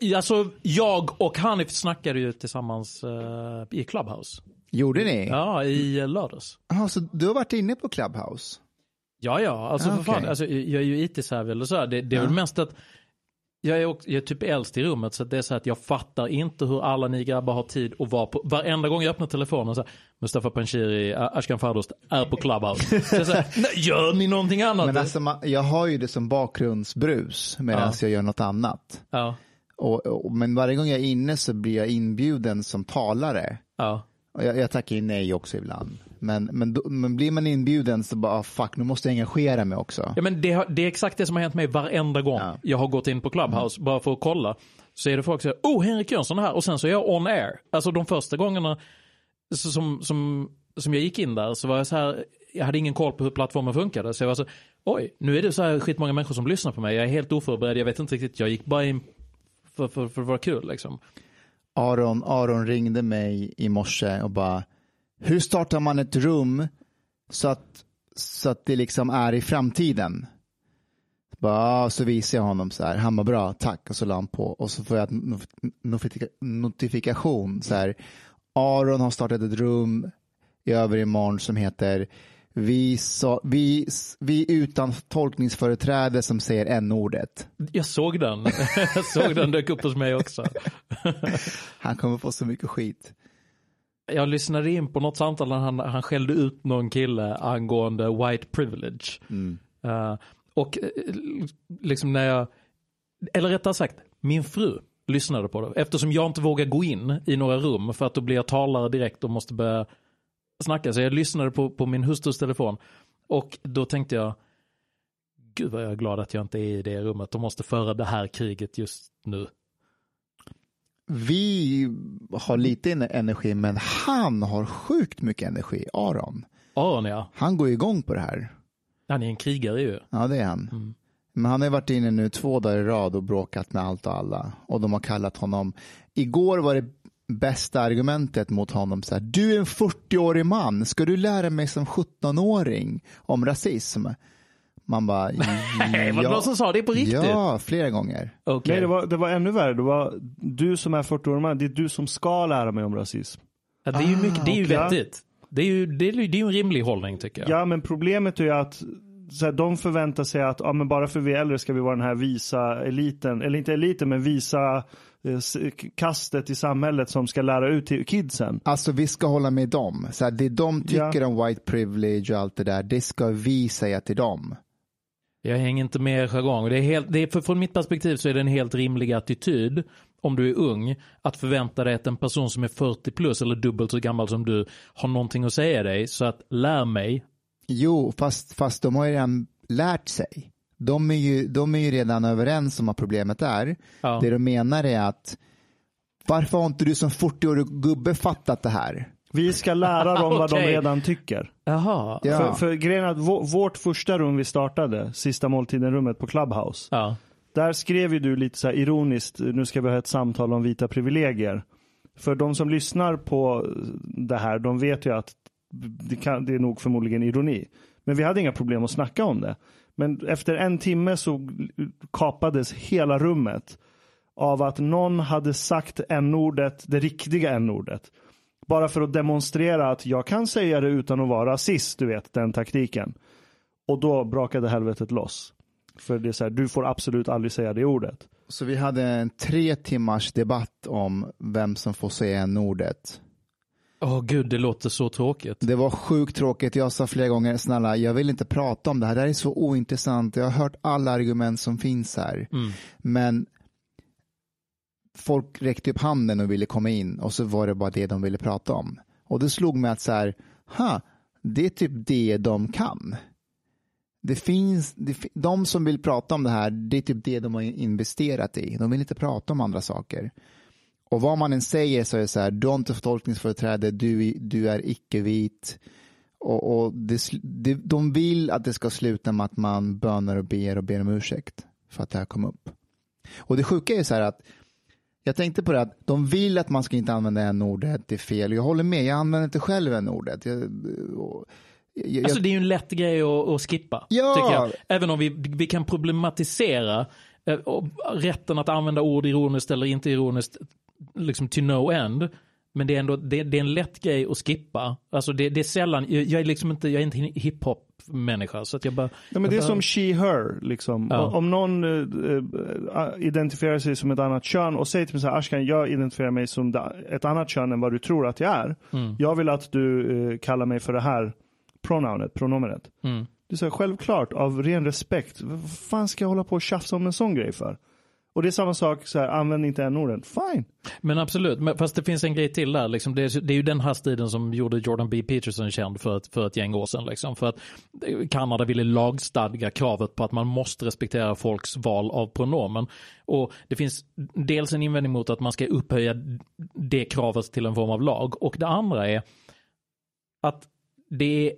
Ja, alltså, jag och Hanif snackade ju tillsammans uh, i Clubhouse. Gjorde ni? Ja, i lördags. Jaha, så du har varit inne på Clubhouse? Ja, ja, alltså Ah, för fan, alltså, jag är ju IT-savvy eller så här. Det, det är Ja. väl mest att jag är, också, jag är typ äldst i rummet så det är så att jag fattar inte hur alla ni grabbar har tid att vara på, varenda gång jag öppnar telefonen så här, Mustafa Panshiri, Ashkan Fardost är på Clubhouse. så jag så här, "Nej, gör ni någonting annat? Men alltså, jag har ju det som bakgrundsbrus medan Ja. jag gör något annat. ja, Och, och, men varje gång jag är inne så blir jag inbjuden som talare. ja. Och jag, jag tackar ju nej också ibland. Men, men, då, men blir man inbjuden så bara, ah, fuck, nu måste jag engagera mig också. Ja men det, har- det är exakt det som har hänt mig varenda gång Ja. jag har gått in på Clubhouse bara för att kolla. Så är det folk som säger, oh Henrik Jönsson är här och sen så är jag on air. Alltså de första gångerna som, som, som jag gick in där så var jag så här, jag hade ingen koll på hur plattformen funkade. Så jag var så, oj, nu är det så här skitmånga människor som lyssnar på mig. Jag är helt oförberedd, jag vet inte riktigt, jag gick bara in för, för, för att vara kul liksom. Aron, Aron ringde mig i morse och bara, hur startar man ett rum så att, så att det liksom är i framtiden? Bara, så visar jag honom så här, han bara bra, tack, och så la han på och så får jag en not- notifika- notifikation så här, Aron har startat ett rum i övermorgon som heter vi, så, vi, vi utan tolkningsföreträde som säger n-ordet. Jag såg den, jag såg den dök upp hos mig också. Han kommer få så mycket skit. Jag lyssnade in på något samtal när han, han skällde ut någon kille angående white privilege. Eh, och eh, liksom när jag, eller rättare sagt, min fru lyssnade på det. Eftersom jag inte vågar gå in i några rum för att då blir jag talare direkt och måste börja snacka. Så jag lyssnade på, på min hustrus telefon. Och då tänkte jag, gud vad jag är glad att jag inte är i det rummet. De måste föra det här kriget just nu. Vi har lite en- energi, men han har sjukt mycket energi, Aron. Aron ja, Han går igång på det här. han är en krigare ju. Ja, det är han. Mm. Men han har varit inne nu två dagar i rad och bråkat med allt och alla. Och de har kallat honom, igår var det bästa argumentet mot honom så här, du är en 40-årig man, ska du lära mig som 17-åring om rasism? Man bara, Nej, var det någon som sa det på riktigt? Ja, flera gånger. Okej. Nej, det var, det var ännu värre. Det var du som är 40 år man, det är du som ska lära mig om rasism. Ja, det är ju, mycket, det är ju okej. vettigt. Det är ju, det är, det är en rimlig hållning tycker jag. Ja, men problemet är ju att så här, de förväntar sig att ja, men bara för vi är äldre ska vi vara den här visa eliten, eller inte eliten, men visa kastet i samhället som ska lära ut till kidsen. Alltså vi ska hålla med dem. Så här, det de tycker Ja. om white privilege och allt det där, det ska vi säga till dem. Jag hänger inte med i jargong. Det är helt, det är, för, från mitt perspektiv så är det en helt rimlig attityd om du är ung att förvänta dig att en person som är 40 plus eller dubbelt så gammal som du har någonting att säga dig. Så att lär mig. Jo, fast, fast de har ju redan lärt sig. De är, ju, de är ju redan överens om vad problemet är. Ja. Det de menar är att varför har inte du som 40-årig gubbe fattat det här? Vi ska lära dem vad de Okej. redan tycker. Jaha. Ja. För, för grejen är att vå- vårt första rum vi startade, sista måltiden-rummet på Clubhouse, Ja. där skrev ju du lite så här ironiskt, nu ska vi ha ett samtal om vita privilegier. För de som lyssnar på det här, de vet ju att det, kan, det är nog förmodligen ironi. Men vi hade inga problem att snacka om det. Men efter en timme så kapades hela rummet av att någon hade sagt n-ordet, det riktiga n-ordet. Bara för att demonstrera att jag kan säga det utan att vara rasist, du vet den taktiken. Och då brakade helvetet loss. För det är så här, du får absolut aldrig säga det ordet. Så vi hade en tre timmars debatt om vem som får säga n-ordet. Åh gud, det låter så tråkigt. Det var sjukt tråkigt. Jag sa flera gånger, snälla, jag vill inte prata om det här. Det här är så ointressant. Jag har hört alla argument som finns här. Men folk räckte upp handen och ville komma in och så var det bara det de ville prata om. Och det slog mig att så här, ha, det är typ det de kan. Det finns, det, de som vill prata om det här, det är typ det de har investerat i. De vill inte prata om andra saker. Och vad man än säger så är det så här, du har inte tolkningsföreträde, du, du är icke-vit. Och, och det, det, de vill att det ska sluta med att man bönar och ber och ber om ursäkt för att det här kom upp. Och det sjuka är så här att jag tänkte på det att de vill att man ska inte använda en ordet det är fel. Jag håller med, jag använder inte själv en ordet jag, och- jag, Alltså det är ju en lätt grej att, att skippa. Ja. Även om vi, vi kan problematisera eh, rätten att använda ord ironiskt eller inte ironiskt, liksom to no end. Men det är ändå det, det är en lätt grej att skippa. Alltså det, det är sällan, jag, jag är liksom inte, jag är inte hiphop människa så att jag bara. Ja, men det är bara, som she, her. Liksom. Ja. Om någon eh, identifierar sig som ett annat kön och säger till mig så här, Ashkan, jag identifierar mig som ett annat kön än vad du tror att jag är. Mm. Jag vill att du eh, kallar mig för det här pronounet, pronomenet. Mm. Det är så här, självklart, av ren respekt. Vad fan ska jag hålla på och tjafsa om en sån grej för? Och det är samma sak, så här, använd inte n-orden. Fine. Men absolut, men fast det finns en grej till där. Liksom. Det, är, det är ju den här stilen som gjorde Jordan B. Peterson känd för ett, för ett gäng år sedan. Liksom. För att eh, Kanada ville lagstadga kravet på att man måste respektera folks val av pronomen. Och det finns dels en invändning mot att man ska upphöja det kravet till en form av lag. Och det andra är att det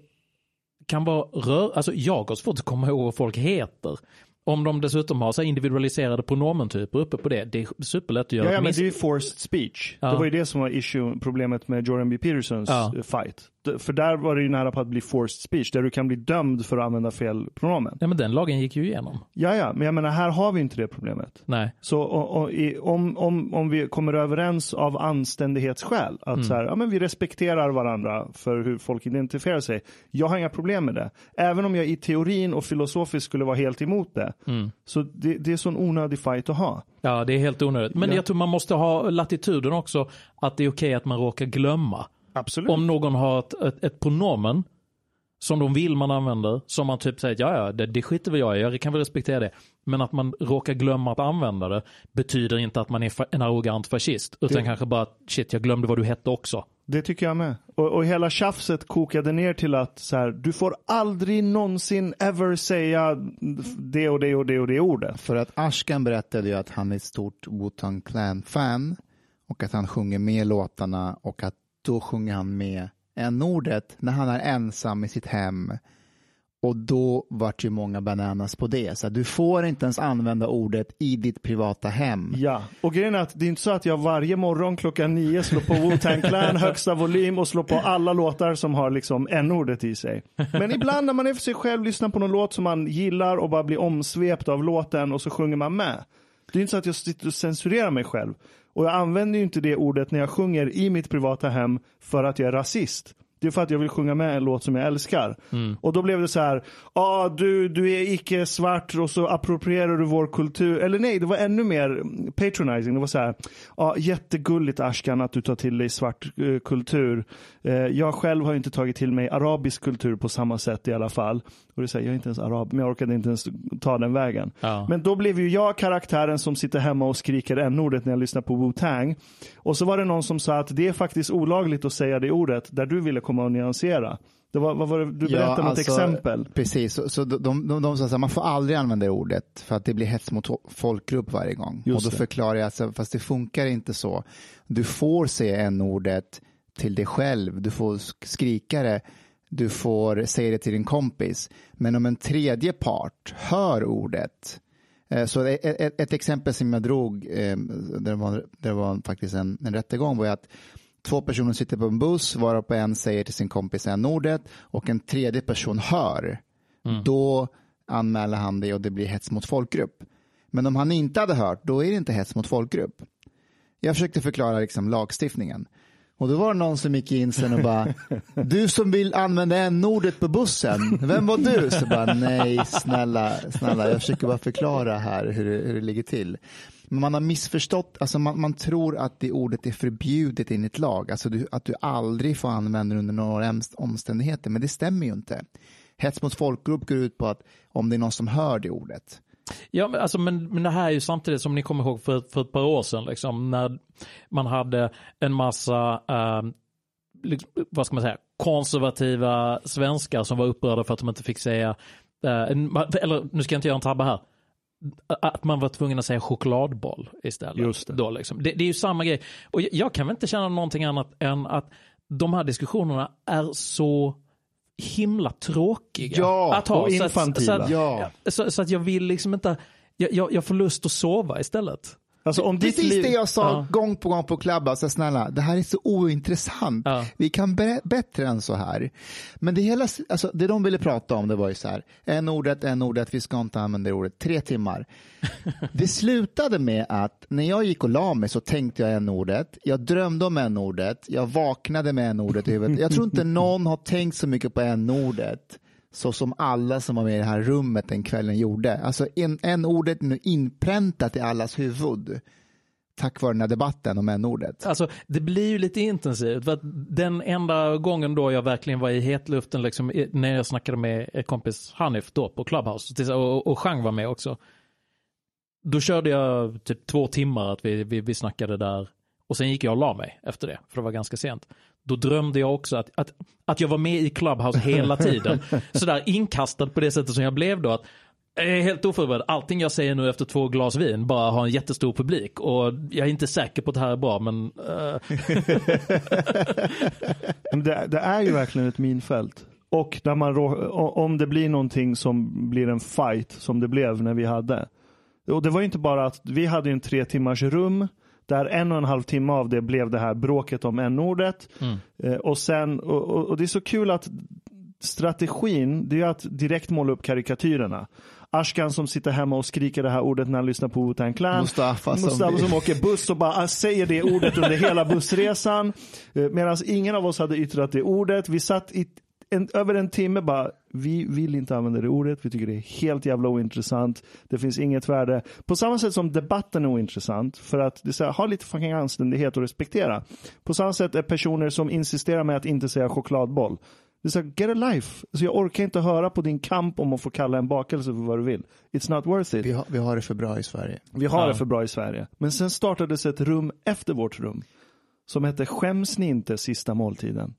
kan vara rör, alltså jag har svårt att komma ihåg vad folk heter. Om de dessutom har så individualiserade pronomentyper uppe på det, det är superlätt att göra Ja, ja men det är ju forced speech. Ja. Det var ju det som var issue, problemet med Jordan B. Petersons Ja. fight. För där var det ju nära på att bli forced speech, där du kan bli dömd för att använda fel pronomen. Ja men den lagen gick ju igenom. Ja, ja, men jag menar här har vi inte det problemet. Nej. Så och, och, i, om, om, om vi kommer överens av anständighetsskäl, att så här, ja, men vi respekterar varandra för hur folk identifierar sig. Jag har inga problem med det. Även om jag i teorin och filosofiskt skulle vara helt emot det. Så det, det är sån onödig fight att ha. Ja, det är helt onödigt. Men Ja. jag tror man måste ha latituden också, att det är okej att man råkar glömma. Absolut. Om någon har ett, ett, ett pronomen som de vill man använder, som man typ säger ja, ja, det, det skiter väl jag i, jag kan väl respektera det. Men att man råkar glömma att använda det betyder inte att man är en arrogant fascist, utan Det- kanske bara att shit, jag glömde vad du hette också. Det tycker jag med. Och, och hela tjafset kokade ner till att så här, du får aldrig någonsin ever säga det och det och det och det ordet. För att Ashkan berättade ju att han är ett stort Wu-Tang Clan-fan och att han sjunger med låtarna och att då sjunger han med n-ordet när han är ensam i sitt hem. Och då vart ju många bananas på det. Så du får inte ens använda ordet i ditt privata hem. Ja, och grejen är att det är inte så att jag varje morgon klockan nio slår på Wu-Tang Clan högsta volym och slår på alla låtar som har liksom n-ordet i sig. Men ibland när man är för sig själv lyssnar på någon låt som man gillar och bara blir omsvept av låten och så sjunger man med. Det är inte så att jag sitter och censurerar mig själv. Och jag använder ju inte det ordet när jag sjunger i mitt privata hem för att jag är rasist. Det är för att jag vill sjunga med en låt som jag älskar. Och då blev det så här, ah, du, du är icke svart och så approprierar du vår kultur. Eller nej, det var ännu mer patronizing. Det var så här, ah, jättegulligt Ashkan att du tar till dig svart eh, kultur. Eh, jag själv har inte tagit till mig arabisk kultur på samma sätt i alla fall. Och så här, jag är inte ens arab, men jag orkade inte ens ta den vägen. Ja. Men då blev ju jag karaktären som sitter hemma och skriker n-ordet när jag lyssnar på Wu-Tang. Och så var det någon som sa att det är faktiskt olagligt att säga det ordet där du ville komma och nyansera. Det var, vad var det, du berättade om ett exempel. Precis, så, så de, de, de, de sa att man får aldrig använda det ordet för att det blir hets mot folkgrupp varje gång. Just och då det. förklarar jag, att fast det funkar inte så. Du får säga en ordet till dig själv, du får sk- skrika det, du får säga det till din kompis. Men om en tredje part hör ordet, eh, så ett, ett, exempel som jag drog, eh, där det var, där det var faktiskt en, en rättegång, var att Två personer sitter på en buss varpå en säger till sin kompis en ordet och en tredje person hör. Då anmäler han det och det blir hets mot folkgrupp. Men om han inte hade hört, då är det inte hets mot folkgrupp. Jag försökte förklara liksom lagstiftningen. Och då var det någon som gick in sen och bara, du som vill använda n-ordet på bussen, vem var du? Så bara, nej snälla, snälla, jag försöker bara förklara här hur det, hur det ligger till. Men man har missförstått, alltså man, man tror att det ordet är förbjudet enligt lag, alltså du, att du aldrig får använda det under några omst- omständigheter, men det stämmer ju inte. Hets mot folkgrupp går ut på att om det är någon som hör det ordet. Ja, men, alltså, men, men det här är ju samtidigt som ni kommer ihåg för, för ett par år sedan, liksom, när man hade en massa, eh, liksom, vad ska man säga, konservativa svenskar som var upprörda för att de inte fick säga, eh, en, eller nu ska jag inte göra en tabbe här, att man var tvungen att säga chokladboll istället. Just det. Då, liksom. det, det är ju samma grej. Och jag, jag kan väl inte känna någonting annat än att de här diskussionerna är så himla tråkiga Ja, att ha. och Så att-. Så att, Ja. så, så att jag vill liksom inte, jag, jag, jag får lust att sova istället. Alltså om ditt Precis liv... det jag sa Ja. gång på gång på klubbar, så snälla, det här är så ointressant. Ja. Vi kan bättre än så här. Men det hela, alltså, det de ville prata om det var ju så här, en ordet, en ordet, vi ska inte använda det ordet, tre timmar. Det slutade med att när jag gick och la mig så tänkte jag en ordet, jag drömde om en ordet, jag vaknade med en ordet i huvudet. Jag tror inte någon har tänkt så mycket på en ordet så som alla som var med i det här rummet den kvällen gjorde. Alltså en, en ordet är nu inpräntat i allas huvud tack vare den här debatten om n-ordet. Alltså, det blir ju lite intensivt. För att den enda gången då jag verkligen var i hetluften, liksom, när jag snackade med er kompis Hanif då på Clubhouse, och, och Chang var med också. Då körde jag typ två timmar att vi, vi, vi snackade där. Och sen gick jag och la mig efter det, för det var ganska sent. Då drömde jag också att, att, att jag var med i Clubhouse hela tiden. Sådär inkastad på det sättet som jag blev då. Att jag är helt oförberedd. Allting jag säger nu efter två glas vin bara har en jättestor publik. Och jag är inte säker på att det här är bra, men eh, Men Det, det är ju verkligen ett minfält. Och när man, om det blir någonting som blir en fight som det blev när vi hade. Och det var inte bara att vi hade en tre timmars rum där en och en halv timme av det blev det här bråket om n-ordet. Eh, och, sen, och, och, och det är så kul att strategin det är att direkt måla upp karikatyrerna. Ashkan som sitter hemma och skriker det här ordet när han lyssnar på Wu-Tang Clan. Mustafa som- Mustafa som åker buss och bara säger det ordet under hela bussresan. Medan ingen av oss hade yttrat det ordet. Vi satt i en, över en timme bara, vi vill inte använda det ordet. Vi tycker det är helt jävla ointressant. Det finns inget värde. På samma sätt som debatten är ointressant. För att det här, ha lite fucking anständighet och respektera. På samma sätt är personer som insisterar med att inte säga chokladboll. Det är så här, get a life. Så jag orkar inte höra på din kamp om att få kalla en bakelse för vad du vill. It's not worth it. Vi har, vi har det för bra i Sverige. Vi har Ja. det för bra i Sverige. Men sen startades ett rum efter vårt rum. Som hette Skäms ni inte sista måltiden?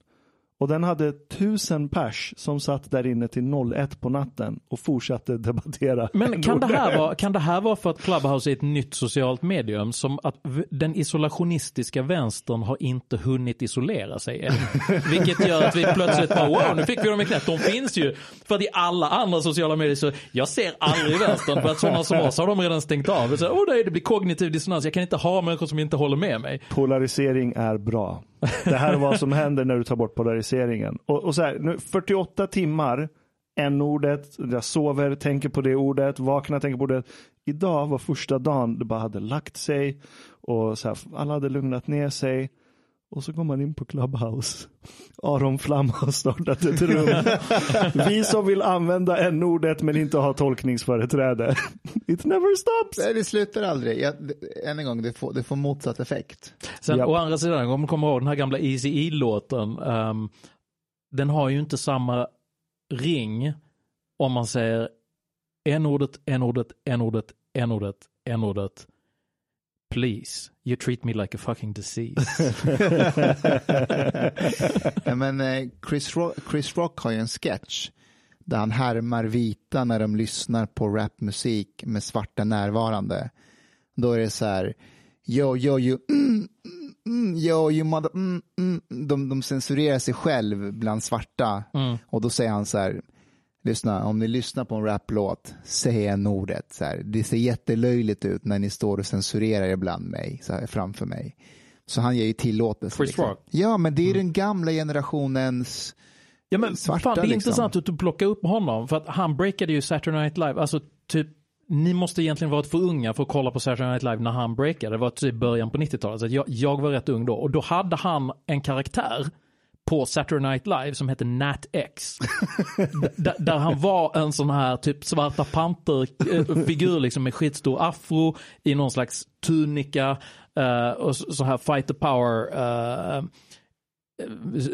Och den hade tusen pers som satt där inne till 01 på natten och fortsatte debattera. Men kan det, här vara, kan det här vara för att Clubhouse är ett nytt socialt medium som att den isolationistiska vänstern har inte hunnit isolera sig än? Vilket gör att vi plötsligt bara wow, nu fick vi dem i knät. De finns ju. För att i alla andra sociala medier så, jag ser aldrig vänstern för att sådana som oss har de redan stängt av. Så, oh, nej, det blir kognitiv dissonans, jag kan inte ha människor som inte håller med mig. Polarisering är bra. Det här är vad som händer när du tar bort polariseringen. Och, och så här, nu, 48 timmar, en ordet, jag sover, tänker på det ordet, vaknar, tänker på det. Idag var första dagen det bara hade lagt sig och så här, alla hade lugnat ner sig. Och så går man in på Clubhouse. Aron Flam har startat ett rum. Vi som vill använda en ordet men inte ha tolkningsföreträde. It never stops. Nej, det slutar aldrig. Jag, än en gång, det får, det får motsatt effekt. Sen Japp. å andra sidan, om du kommer ihåg den här gamla Easy E-låten. ehm, den har ju inte samma ring om man säger en-ordet, en-ordet, en-ordet, en-ordet, en-ordet. Please, you treat me like a fucking disease. Ja, men, eh, Chris, Rock, Chris Rock har ju en sketch där han härmar vita när de lyssnar på rapmusik med svarta närvarande. Då är det så här, yo, yo, you, mm, mm, mm, yo, you mother, mm, mm. De, de censurerar sig själv bland svarta. Och då säger han så här, lyssna, om ni lyssnar på en raplåt, säg en ordet. Så här, det ser jättelöjligt ut när ni står och censurerar ibland mig, så här, framför mig. Så han ger ju tillåtelse. Chris liksom. Rock? Ja, men det är den gamla generationens Ja men Svarta, fan, det är liksom. intressant att du plockar upp honom. För att han breakade ju Saturday Night Live. Alltså typ, ni måste egentligen varit för unga för att kolla på Saturday Night Live när han breakade. Det var typ början på 90-talet. Så jag, jag var rätt ung då. Och då hade han en karaktär på Saturday Night Live som hette Nat X. D- där- han var en sån här typ svarta panter-figur eh, liksom med skitstor afro i någon slags tunika uh, och så här fighter power uh,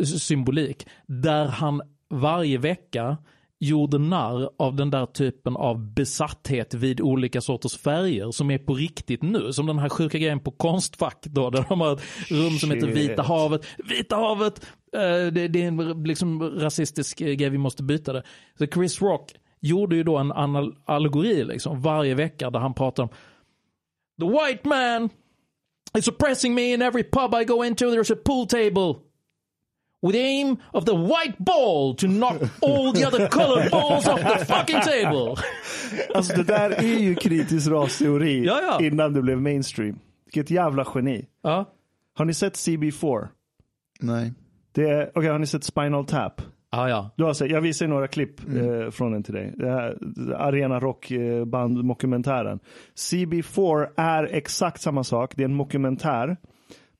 symbolik. Där han varje vecka gjorde narr av den där typen av besatthet vid olika sorters färger som är på riktigt nu. Som den här sjuka grejen på Konstfack då, där de har ett rum som heter. Vita havet. Vita havet! Eh, det, det är en liksom rasistisk eh, grej, vi måste byta det. Så Chris Rock gjorde ju då en allegori liksom varje vecka där han pratar om The white man is oppressing me in every pub I go into there's a pool table. With the aim of the white ball to knock all the other colored balls off the fucking table. Alltså det där är ju kritisk rasteori Ja, ja. innan det blev mainstream. Vilket jävla geni. Ja. Har ni sett CB4? Nej. Det är, okej, har ni sett Spinal Tap? Ja, ja. Du har sett, jag visar några klipp eh, från den till dig. Det här, Arena Rock eh, band dokumentären. CB4 är exakt samma sak. Det är en dokumentär.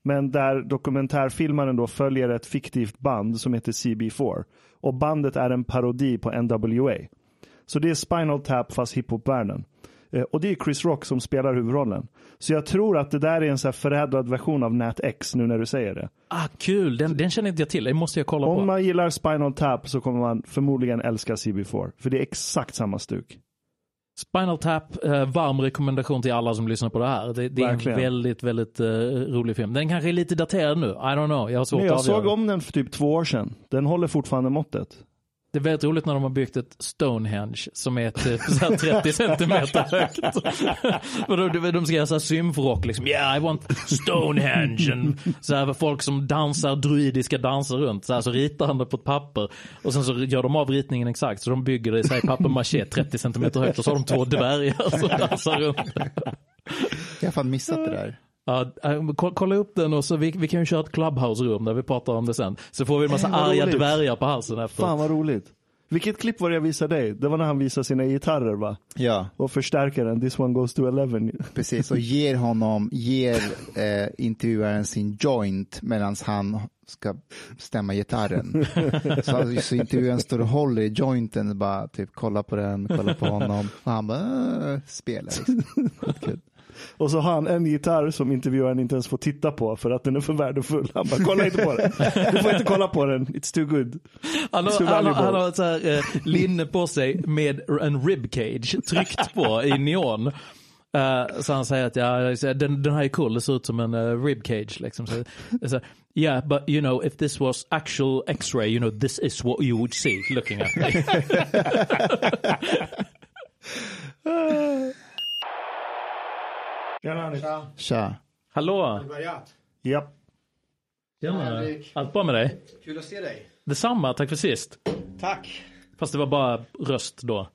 Men där dokumentärfilmaren då följer ett fiktivt band som heter CB4. Och bandet är en parodi på NWA. Så det är Spinal Tap fast hiphopvärlden. Eh, och det är Chris Rock som spelar huvudrollen. Så jag tror att det där är en så här förädlad version av Nat X nu när du säger det. Ah, kul. Den, den känner inte jag till. Det måste jag kolla Om på. man gillar Spinal Tap så kommer man förmodligen älska CB4. För det är exakt samma stuk. Spinal Tap, eh, varm rekommendation till alla som lyssnar på det här. Det, det är Verkligen. en väldigt, väldigt eh, rolig film. Den kanske är lite daterad nu. I don't know. Jag har svårt att jag såg avgöra. om den för typ två år sedan. Den håller fortfarande måttet. Det är väldigt roligt när de har byggt ett Stonehenge som är typ så här 30 centimeter högt. De, de ska göra så här symfrock liksom. Yeah, I want Stonehenge. And så här, folk som dansar druidiska danser runt. Så, här, så ritar han det på ett papper. Och sen så gör de av ritningen exakt. Så de bygger det i så här, papier-maché 30 centimeter högt. Och så har de två dvärgar som dansar runt. Jag har fan missat det där. Ja, äh, ko- kolla upp den och så vi, vi kan ju köra ett clubhouse-rum där vi pratar om det sen. Så får vi en massa Äh, vad arga roligt. dvärgar på halsen efter. Fan vad roligt. Vilket klipp var det jag visade dig? Det var när han visade sina gitarrer va? Ja, Och förstärkaren, this one goes to 11. precis. Och ger honom, ger eh, intervjuaren sin joint medan han ska stämma gitarren. Så, så intervjuaren står och håller i jointen och bara typ kolla på den, kolla på honom. Och han bara äh, spelar. Liksom. Och så har han en gitarr som intervjuaren inte ens får titta på för att den är för värdefull. Han bara, kolla inte på den. Du får inte kolla på den, it's too good. Han har, han, har, han har ett så här, eh, linne på sig med en ribcage tryckt på i neon. Eh, så han säger att ja, den, den här är cool, det ser ut som en uh, ribcage. Liksom. Så, så, yeah, but you know, if this was actual x-ray, you know, this is what you would see looking at me. Tja. Hallå! Japp. Tjena. Allt bra med dig? Kul att se dig. Detsamma, tack för sist. Tack. Fast det var bara röst då.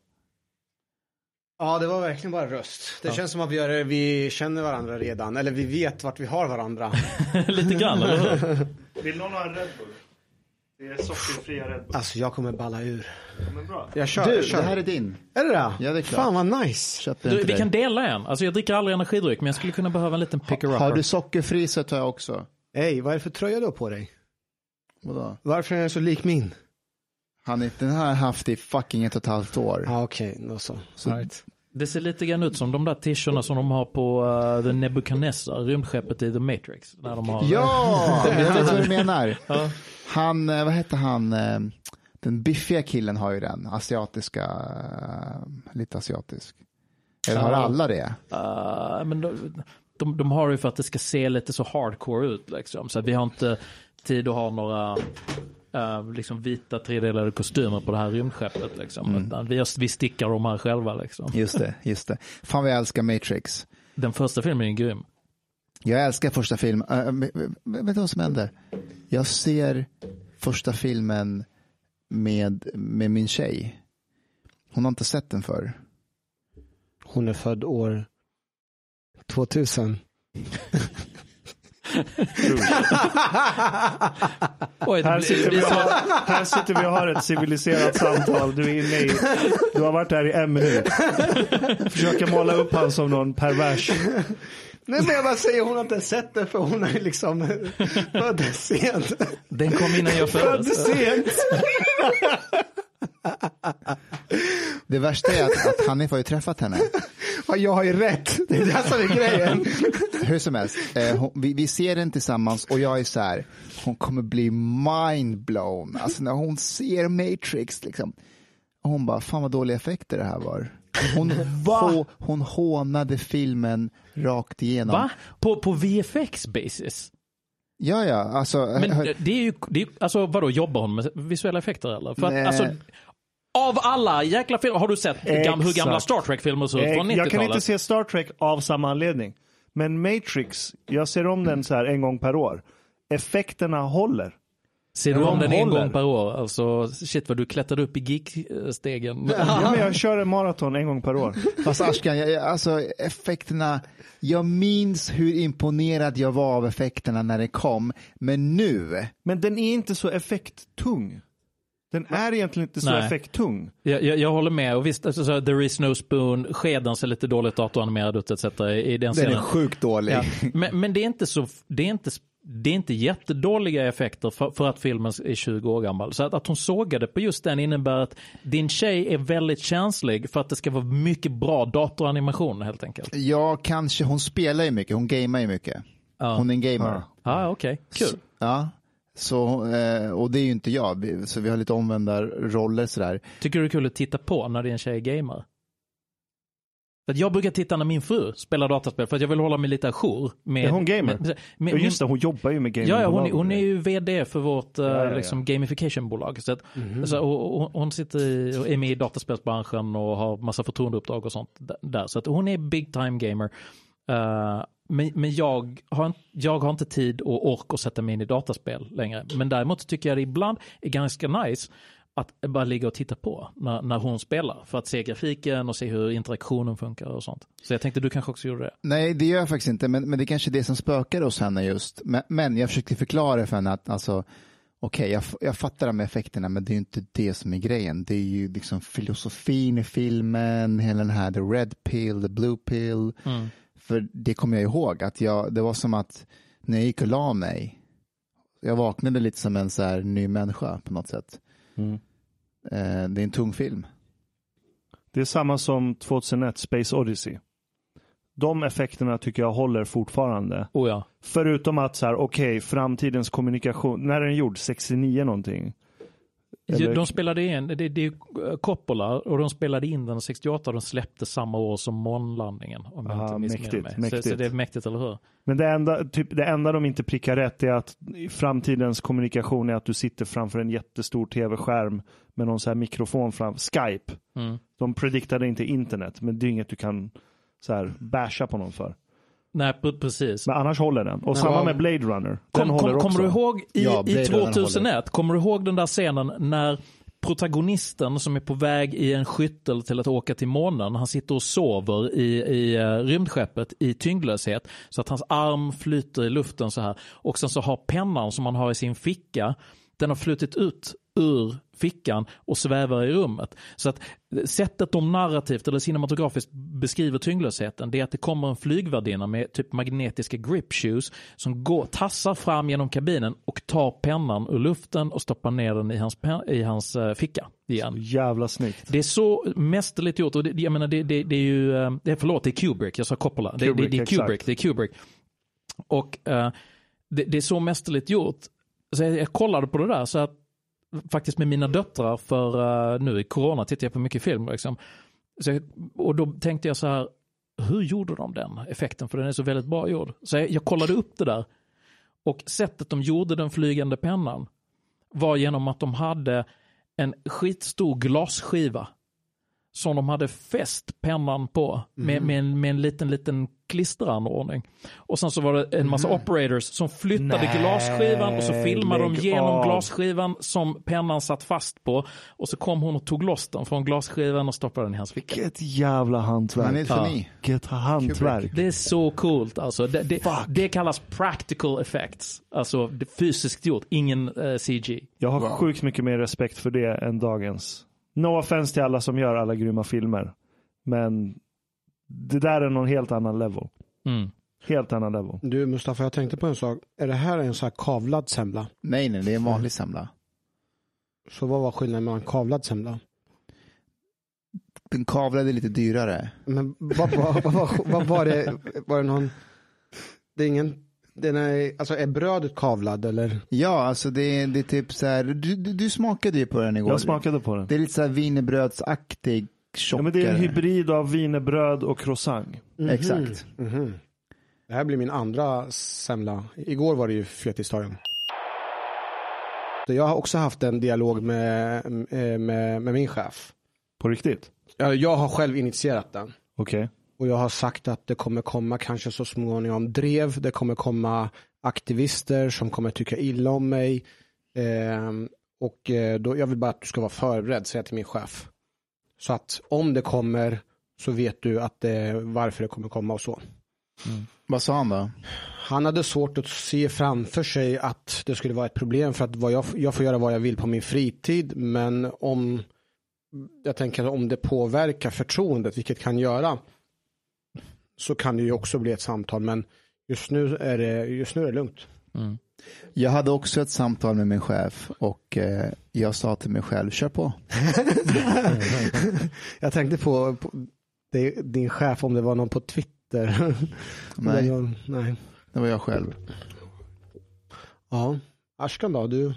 Ja, det var verkligen bara röst. Det känns som att vi, gör, vi känner varandra redan, eller vi vet vart vi har varandra. Lite grann, eller hur? Vill någon ha en Red Bull? Det är sockerfria Red Bull. Alltså, jag kommer balla ur. Men bra. Jag kör. Du, jag kör. det här är din. Är det det? Ja, det är klart. Fan vad nice. Köpte Du, vi kan dela en. Alltså jag dricker aldrig energidryck, men jag skulle kunna behöva en liten picker-upper. Har du sockerfri så tar jag också. Hej, vad är det för tröja du har på dig? Vadå? Varför är den så lik min? Han, den har jag haft i fucking ett och ett halvt år. Ja, okej, då så. Så- right. Det ser lite grann ut som de där t-shirtarna som de har på uh, The Nebuchadnezzar, rymdskeppet i The Matrix. När de har, Ja, jag vet vad du menar. Ja. Han, eh, vad heter han, eh, den biffiga killen har ju den, asiatiska, eh, lite asiatisk. Eller har alla det? Uh, men de, de, de har ju för att det ska se lite så hardcore ut liksom. Så vi har inte tid att ha några uh, liksom vita tredelade kostymer på det här rymdskeppet liksom. Utan vi, vi stickar de här själva liksom. Just det, just det. Fan jag älskar Matrix. Den första filmen är grym. Jag älskar första filmen. Äh, vet du vad som händer? Jag ser första filmen med, med min tjej. Hon har inte sett den förr. Hon är född år 2000. Oj, det Här sitter, vi har, här sitter vi och har ett civiliserat samtal. Du är inne i, du har varit här i en minut. Försöker måla upp han som någon pervers. Nej men jag bara säger hon har inte sett det för hon är ju liksom född sent. Den kom innan jag Född föddes. sent. Det värsta är att, att Hanif har ju träffat henne. Ja, jag har ju rätt. Det är det som är grejen. Hur som helst, eh, hon, vi, vi ser den tillsammans och jag är så här, hon kommer bli mindblown. Alltså när hon ser Matrix liksom. Och hon bara, fan vad dåliga effekter det här var. Hon, hå, hon hånade filmen rakt igenom. Va? På, på VFX basis? Ja, ja, alltså. Men det är ju, det är, alltså vadå, jobbar hon med visuella effekter eller? För att, alltså, av alla jäkla filmer, har du sett hur gam- hur gamla. Star Trek-filmer ser ut från Eh, Jag kan inte 90-talet? se Star Trek av samma anledning. Men Matrix, jag ser om den så här en gång per år. Effekterna håller. Ser du om de den en håller. gång per år? Alltså shit vad du klättrade upp i geek-stegen. Ja, men jag kör en maraton en gång per år. Fast Ashkan, jag, alltså effekterna, jag minns hur imponerad jag var av effekterna när det kom, men nu, Men den är inte så effekttung. Den är egentligen inte så Nej. effekttung. Jag, jag, jag håller med och visst, alltså, så, there is no spoon, skeden ser lite dåligt datoranimerad ut etc. i, i den den scenen. är sjukt dålig. Ja. Men, men det är inte så, det är inte, det är inte jättedåliga effekter för, för att filmen är 20 år gammal. Så att, att hon sågade på just den innebär att din tjej är väldigt känslig för att det ska vara mycket bra datoranimation helt enkelt. Ja, kanske, hon spelar ju mycket, hon gamer ju mycket. Ja. Hon är en gamer. Ja. Ah, okej, kul. Ja, så, eh, och det är ju inte jag, så vi har lite omvända roller sådär. Tycker du det är kul att titta på när din tjej gamer? Att jag brukar titta när min fru spelar dataspel för att jag vill hålla mig lite ajour. Med, Är hon gamer? Med, med, med, Ja, just det, hon jobbar ju med gaming. Ja, ja hon, hon är ju vd för vårt eh, Ja, ja. Liksom, gamification-bolag. Så att, alltså, och, och, hon sitter i, och är med i dataspelsbranschen och har massa förtroendeuppdrag och sånt där. Så att hon är big time gamer. Eh, men men jag, har, jag har inte tid och ork att sätta mig in i dataspel längre. Men däremot tycker jag det ibland är ganska nice att bara ligga och titta på när, när hon spelar. För att se grafiken och se hur interaktionen funkar och sånt. Så jag tänkte du kanske också gjorde det. Nej, det gör jag faktiskt inte, men, men det är kanske är det som spökar hos henne just. Men, men jag försökte förklara för henne att alltså, okej, jag, jag fattar de här effekterna, men det är ju inte det som är grejen. Det är ju liksom filosofin i filmen, hela den här the red pill, the blue pill. För det kommer jag ihåg, att jag, det var som att när jag gick och la mig, jag vaknade lite som en så här ny människa på något sätt. Mm. Eh, det är en tung film. Det är samma som 2001 Space Odyssey. De effekterna tycker jag håller fortfarande. Oh ja. Förutom att så här, okej, framtidens kommunikation, när är den gjord? 69 någonting? Eller- De spelade in, det, det är Coppola och de spelade in den 68 och de släppte samma år som månlandningen. Om jag Aha, inte missminner mäktigt, mig. Så, mäktigt. så det är mäktigt, eller hur? Men det enda, typ, det enda de inte prickar rätt är att framtidens kommunikation är att du sitter framför en jättestor tv-skärm med någon så här mikrofon fram, Skype. Mm. De prediktade inte internet, men det är inget du kan så här basha på någon för. Nej, pre- precis. Men annars håller den. Och samma med Blade Runner. Den Kom, håller kom, också. kommer du ihåg i, Ja, i Runner 2001, kommer du ihåg den där scenen när protagonisten som är på väg i en skyttel till att åka till månen, han sitter och sover i, i eh, rymdskeppet i tyngdlöshet så att hans arm flyter i luften så här och sen så har pennan som han har i sin ficka, den har flutit ut ur fickan och svävar i rummet. Så att sättet de narrativt eller cinematografiskt beskriver tyngdlösheten det är att det kommer en flygvärdinna med typ magnetiska grip shoes som går, tassar fram genom kabinen och tar pennan ur luften och stoppar ner den i hans, i hans eh, ficka igen. Jävla snyggt. Det är så mästerligt gjort och det, jag menar det, det, det är ju, eh, det är, förlåt det är Kubrick, jag sa Coppola. Det, det, Kubrick, det är Kubrick, exakt. det är Kubrick. Och eh, det, det är så mästerligt gjort. Så jag, jag kollade på det där så att faktiskt med mina döttrar för eh, nu i corona tittar jag på mycket film liksom. Så och då tänkte jag så här, hur gjorde de den effekten? För den är så väldigt bra gjord. Så jag, jag kollade upp det där. Och sättet de gjorde den flygande pennan var genom att de hade en skitstor glasskiva som de hade fäst pennan på med, med, en, med en liten, liten klisteranordning. Och sen så var det en massa operators som flyttade Nej, glasskivan och så filmade de genom av. glasskivan som pennan satt fast på. Och så kom hon och tog loss den från glasskivan och stoppade den i hans ficka. Vilket jävla hantverk. Han är ett Ja. geni. Vilket hantverk. Det är så coolt alltså. Det, det, det kallas practical effects. Alltså fysiskt gjort, ingen eh, CG. Jag har Wow. sjukt mycket mer respekt för det än dagens. No offense till alla som gör alla grymma filmer. Men det där är någon helt annan level. Mm. Helt annan level. Du Mustafa, jag tänkte på en sak. Är det här en sån här kavlad semla? Nej, nej, det är en vanlig semla. Så vad var skillnaden mellan kavlad semla? Den kavlade är lite dyrare. Men vad, vad, vad, vad, vad var det? Var det någon? Det är ingen, den är, alltså är brödet kavlad eller? Ja, alltså det är, det är typ så här, du, du, du smakade ju på den igår. Jag smakade på den. Det är lite så här wienerbrödsaktig, Ja, tjockare. men det är en hybrid av wienerbröd och croissant. Exakt. Mhm. Det här blir min andra semla. Igår var det ju fethistorien. Så Jag har också haft en dialog med, eh, med, med min chef. På riktigt? Ja, Jag har själv initierat den. Okej. Och jag har sagt att det kommer komma kanske så småningom drev. Det kommer komma aktivister som kommer tycka illa om mig. Ehm, och eh, då, jag vill bara att du ska vara förberedd, säger jag till min chef. Så att om det kommer så vet du att det, varför det kommer komma och så. Vad sa han då? Han hade svårt att se framför sig att det skulle vara ett problem för att vad jag, jag får göra vad jag vill på min fritid men om jag tänker om det påverkar förtroendet, vilket kan göra så kan det ju också bli ett samtal men just nu är det, just nu är det lugnt. Jag hade också ett samtal med min chef och eh, jag sa till mig själv, kör på. Jag tänkte på, på det, din chef om det var någon på Twitter. Nej. Det var- nej. Det var jag själv. Ja. Ashkan då, du,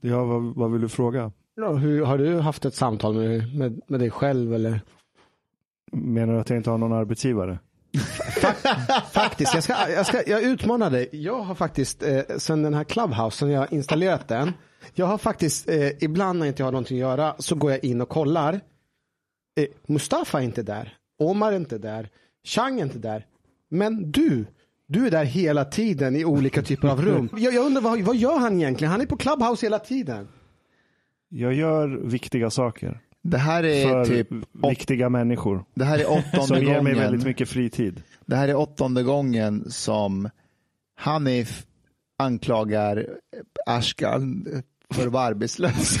Ja, vad, vad vill du fråga? ja, hur, har du haft ett samtal med, med, med dig själv eller? Menar du att jag inte har någon arbetsgivare? Faktiskt, jag, ska, jag, ska, jag utmanar dig. Jag har faktiskt, eh, sen den här Clubhouse, sen jag har installerat den, jag har faktiskt, eh, ibland när jag inte har någonting att göra, så går jag in och kollar. Eh, Mustafa är inte där, Omar är inte där, Chang är inte där. Men du, du är där hela tiden i olika typer av rum. Jag, jag undrar, vad, vad gör han egentligen? Han är på Clubhouse hela tiden. Jag gör viktiga saker Det här är för typ viktiga människor det här är som åttonde ger mig väldigt mycket fritid. Det här är åttonde gången som Hanif anklagar Ashkan för att vara arbetslös.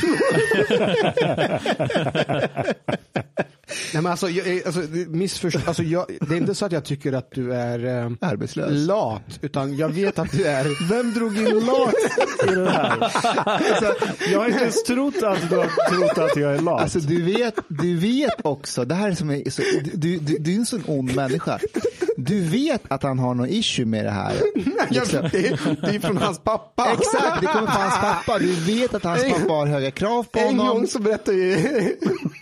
Nej, men alltså, jag, är- alltså, det- missförstå, alltså, jag, det är inte så att jag tycker att du är eh, Arbetslös. lat, utan jag vet att du är... Vem drog in lat i det här? Jag har inte ens trott att du har trott att jag är lat. Alltså du vet, du vet också, det här är som är, så, du, du, du är en sån ond människa. Du vet att han har någon issue med det här. Liksom. Det, det är från hans pappa. Exakt, det kommer från hans pappa. Du vet att hans pappa har höga krav på En honom. gång så berättade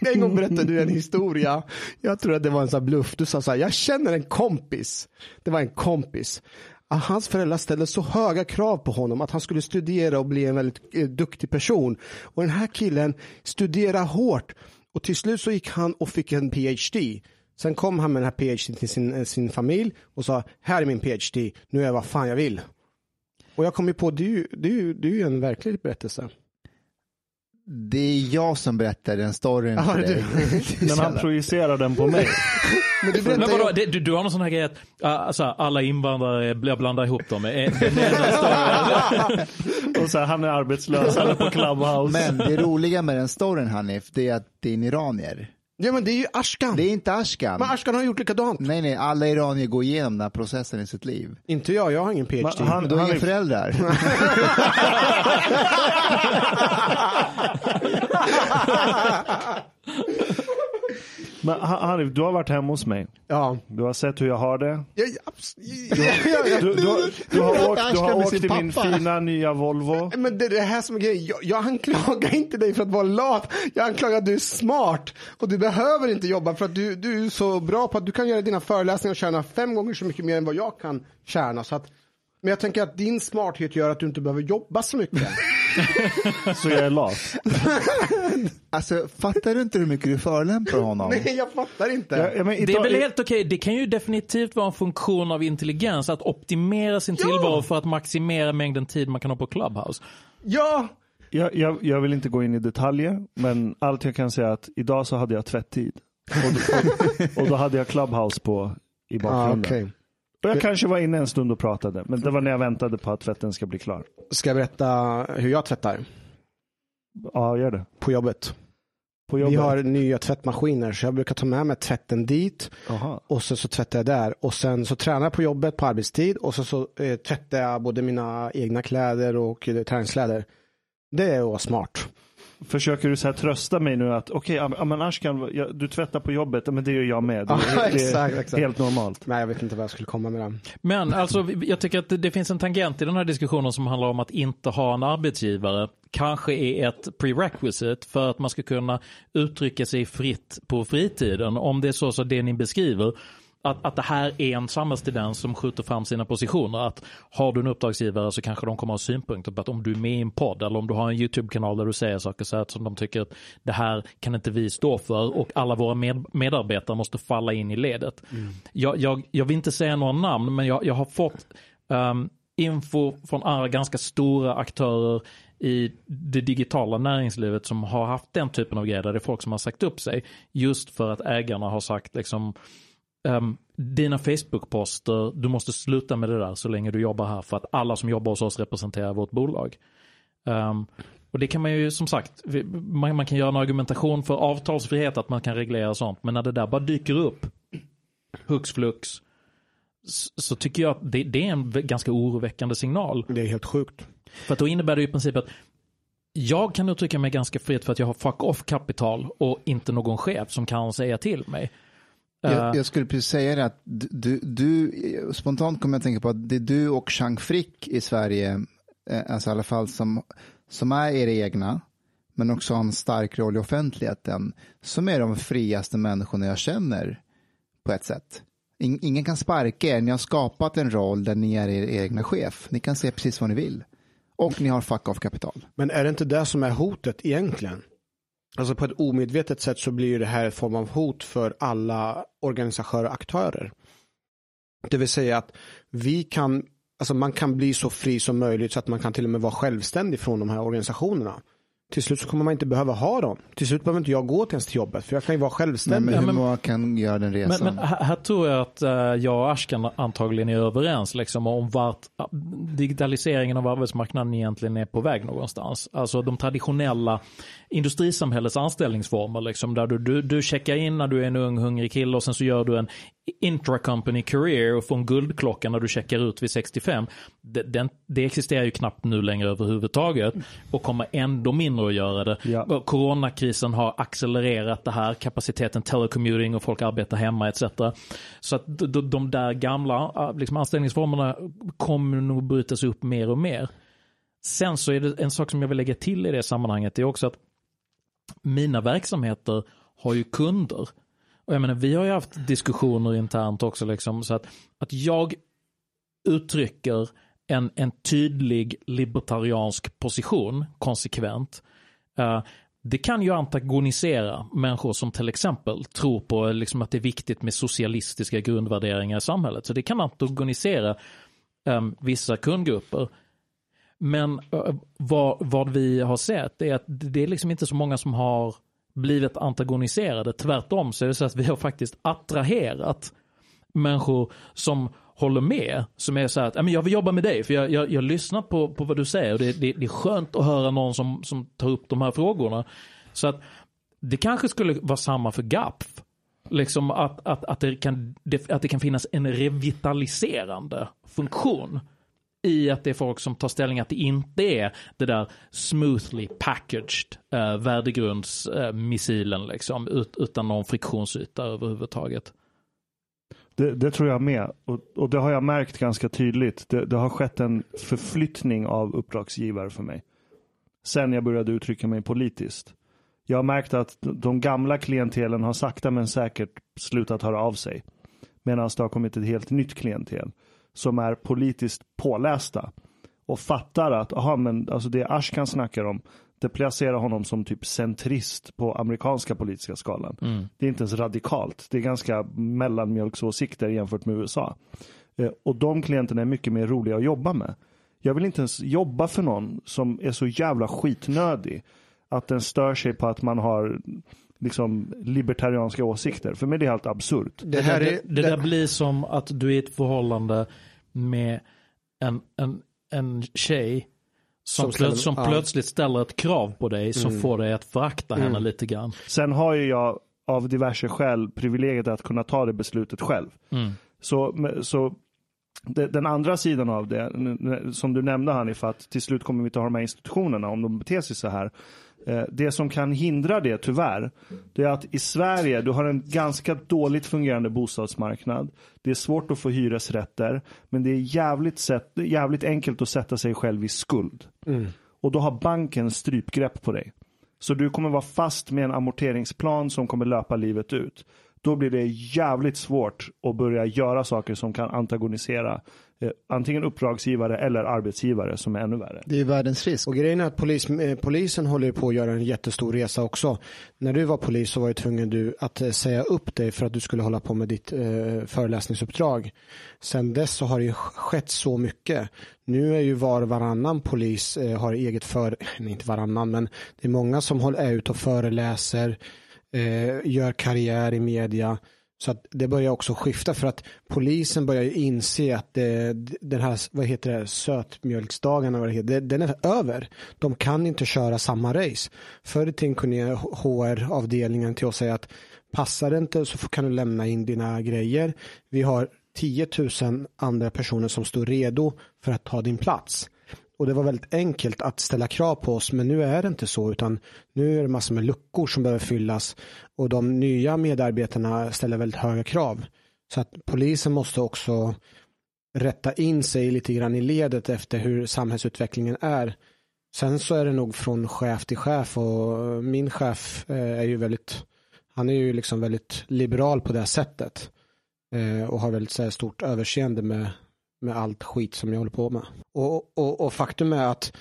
en gång berättade du en historia. Jag tror att det var en sån bluff. Du sa så här, jag känner en kompis. Det var en kompis. Att Hans föräldrar ställde så höga krav på honom att han skulle studera och bli en väldigt eh, duktig person. Och den här killen studerade hårt och till slut så gick han och fick en PhD. Sen kom han med den här PhD till sin, eh, sin familj och sa, här är min PhD, nu är jag vad fan jag vill. Och jag kom ju på, det är ju, det är ju, det är ju en verklig berättelse. Det är jag som berättar den storyn Ja, för dig. Men han projicerar den på mig. Men du Men ju vadå, det, du, du har någon sån här grej att uh, alltså, alla invandrare blir blandar ihop dem. Är det nästa- Och så här, han är arbetslös, han är på Clubhouse. Men det roliga med den storyn Hanif, det är att det är en iranier. Ja men det är ju Ashkan. Det är inte Ashkan. Men Ashkan har gjort likadant. Nej, nej, alla iranier går igenom den här processen i sitt liv. Inte jag, jag har ingen PhD. Men han- du har inga är- föräldrar. Men Han- Hanif, du har varit hemma hos mig. Ja. Du har sett hur jag har det. Ja, ja, ja, Du, du, har- du har åkt, du har åkt till min fina nya Volvo. Men det är det här som är grejen. Jag, jag anklagar inte dig för att vara lat. Jag anklagar att du är smart. Och du behöver inte jobba för att du, du är så bra på att du kan göra dina föreläsningar och tjäna fem gånger så mycket mer än vad jag kan tjäna. Så att, men jag tänker att din smarthet gör att du inte behöver jobba så mycket. Så jag är lat. Alltså, fattar du inte hur mycket du förolämpar honom? Nej, jag fattar inte. Ja, ja, men Det är väl helt okej. Det kan ju definitivt vara en funktion av intelligens att optimera sin tillvaro för att maximera mängden tid man kan ha på Clubhouse. Ja, Jag, jag, jag vill inte gå in i detaljer, men allt jag kan säga är att idag så hade jag tvätttid. Och då, och, och då hade jag Clubhouse på i ah, bakgrunden. okej. Och jag kanske var inne en stund och pratade, men det var när jag väntade på att tvätten ska bli klar. Ska jag berätta hur jag tvättar Ja, gör det. på jobbet? På jobbet. Vi har nya tvättmaskiner så jag brukar ta med mig tvätten dit Aha. och så, så tvättar jag där och sen så tränar jag på jobbet på arbetstid och så, så eh, tvättar jag både mina egna kläder och eh, träningskläder. Det är att vara smart. Försöker du så här trösta mig nu att okej, okay, men Ashkan, du tvättar på jobbet, men det gör jag med. Det, Ja, det är exakt, exakt. helt normalt. Nej, jag vet inte vad jag skulle komma med det. Men alltså, jag tycker att det, det finns en tangent i den här diskussionen som handlar om att inte ha en arbetsgivare. Kanske är ett prerequisite för att man ska kunna uttrycka sig fritt på fritiden. Om det är så, så det ni beskriver. Att, att det här är en samhällstendens som skjuter fram sina positioner. Att har du en uppdragsgivare så kanske de kommer ha synpunkter på att om du är med i en podd eller om du har en YouTube-kanal där du säger saker så här som de tycker att det här kan inte vi stå för och alla våra med, medarbetare måste falla in i ledet. Jag, jag, jag vill inte säga några namn men jag, jag har fått um, info från andra ganska stora aktörer i det digitala näringslivet som har haft den typen av grejer där det är folk som har sagt upp sig just för att ägarna har sagt liksom um, dina Facebook-poster, du måste sluta med det där så länge du jobbar här för att alla som jobbar hos oss representerar vårt bolag. Um, och det kan man ju som sagt, man, man, kan göra en argumentation för avtalsfrihet att man kan reglera sånt, men när det där bara dyker upp, hux flux, så tycker jag att det, det, är en ganska oroväckande signal. Det är helt sjukt. För att då innebär det i princip att jag kan uttrycka mig ganska fritt för att jag har fuck off kapital och inte någon chef som kan säga till mig. Jag, jag, skulle precis säga det att du, du, spontant kommer jag att tänka på att det är du och Chang Frick i Sverige, eh, alltså i alla fall som, som är era egna, men också har en stark roll i offentligheten, som är de friaste människorna jag känner på ett sätt. Ingen kan sparka er, ni har skapat en roll där ni är er egna chef. Ni kan säga precis vad ni vill. Och ni har fuck off kapital. Men är det inte det som är hotet egentligen? Alltså på ett omedvetet sätt så blir det här en form av hot för alla organisatörer och aktörer. Det vill säga att vi kan, alltså man kan bli så fri som möjligt så att man kan till och med vara självständig från de här organisationerna. Till slut så kommer man inte behöva ha dem. Till slut behöver inte jag gå till ens till jobbet för jag kan ju vara självständig. Nej, men hur många kan göra den resan? Men, men här, tror jag att uh, jag och Ashkan antagligen är överens liksom, om vart digitaliseringen av arbetsmarknaden egentligen är på väg någonstans. Alltså de traditionella industrisamhällets anställningsformer liksom, där du, du, du checkar in när du är en ung hungrig kille och sen så gör du en intra-company career och får en guldklocka när du checkar ut vid 65. Det, den, det existerar ju knappt nu längre överhuvudtaget och kommer ändå mindre att göra det. Ja. Coronakrisen har accelererat det här, kapaciteten telecommuting och folk arbetar hemma etc. Så att de, de där gamla liksom anställningsformerna kommer nog brytas upp mer och mer. Sen så är det en sak som jag vill lägga till i det sammanhanget, det är också att mina verksamheter har ju kunder och jag menar, vi har ju haft diskussioner internt också, liksom, så att, att jag uttrycker en, en tydlig libertariansk position konsekvent. Uh, det kan ju antagonisera människor som till exempel tror på liksom, att det är viktigt med socialistiska grundvärderingar i samhället. Så det kan antagonisera um, vissa kundgrupper. Men uh, vad, vad, vi har sett är att det är liksom inte så många som har blivit antagoniserade. Tvärtom så är det så att vi har faktiskt attraherat människor som håller med. Som är så här att jag vill jobba med dig för jag, jag, jag lyssnar på, på vad du säger och det, det, det är skönt att höra någon som, som tar upp de här frågorna. Så att det kanske skulle vara samma för GAPF. Liksom att, att, att, det kan, att det kan finnas en revitaliserande funktion i att det är folk som tar ställning att det inte är det där smoothly packaged eh, värdegrundsmissilen eh, liksom, ut, utan någon friktionsyta överhuvudtaget. Det, det, tror jag med. Och, och, det har jag märkt ganska tydligt. Det, det, har skett en förflyttning av uppdragsgivare för mig. Sen jag började uttrycka mig politiskt. Jag har märkt att de gamla klientelen har sakta men säkert slutat höra av sig. Medan det har kommit ett helt nytt klientel som är politiskt pålästa och fattar att aha, men alltså det Ashkan snackar om det placerar honom som typ centrist på amerikanska politiska skalan. Mm. Det är inte ens radikalt. Det är ganska mellanmjölksåsikter jämfört med USA. Eh, och de klienterna är mycket mer roliga att jobba med. Jag vill inte ens jobba för någon som är så jävla skitnödig att den stör sig på att man har liksom libertarianska åsikter. För mig är det helt absurt. Det, det, det, det, där blir som att du är i ett förhållande med en, en, en tjej som, som, ställer, som ja. plötsligt ställer ett krav på dig som mm. får dig att förakta mm. henne lite grann. Sen har ju jag av diverse skäl privilegiet att kunna ta det beslutet själv. Mm. Så, så den andra sidan av det, som du nämnde Hanif, att till slut kommer vi inte ha de här institutionerna om de beter sig så här. Eh, det som kan hindra det tyvärr, det är att i Sverige, du har en ganska dåligt fungerande bostadsmarknad. Det är svårt att få hyresrätter, men det är jävligt, sätt, jävligt enkelt att sätta sig själv i skuld. Mm. Och då har banken strypgrepp på dig. Så du kommer vara fast med en amorteringsplan som kommer löpa livet ut. Då blir det jävligt svårt att börja göra saker som kan antagonisera eh, antingen uppdragsgivare eller arbetsgivare som är ännu värre. Det är världens risk. Och grejen är att polis, eh, polisen håller på att göra en jättestor resa också. När du var polis så var ju tvungen du att eh, säga upp dig för att du skulle hålla på med ditt eh, föreläsningsuppdrag. Sen dess så har det ju skett så mycket. Nu är ju var och varannan polis eh, har eget för, nej inte varannan men det är många som håller, är ute och föreläser, eh, gör karriär i media. Så att det börjar också skifta för att polisen börjar ju inse att det, den här, vad heter det, sötmjölksdagarna, vad det heter, den är över. De kan inte köra samma race. Förr i tiden kunde HR-avdelningen till oss säga att passar det inte så kan du lämna in dina grejer. Vi har 10 000 andra personer som står redo för att ta din plats. Och det var väldigt enkelt att ställa krav på oss men nu är det inte så utan nu är det massor med luckor som behöver fyllas och de nya medarbetarna ställer väldigt höga krav. Så att polisen måste också rätta in sig lite grann i ledet efter hur samhällsutvecklingen är. Sen så är det nog från chef till chef och min chef eh, är ju väldigt, han är ju liksom väldigt liberal på det sättet eh, och har väldigt så här, stort överseende med med allt skit som jag håller på med. Och, och, och, faktum är att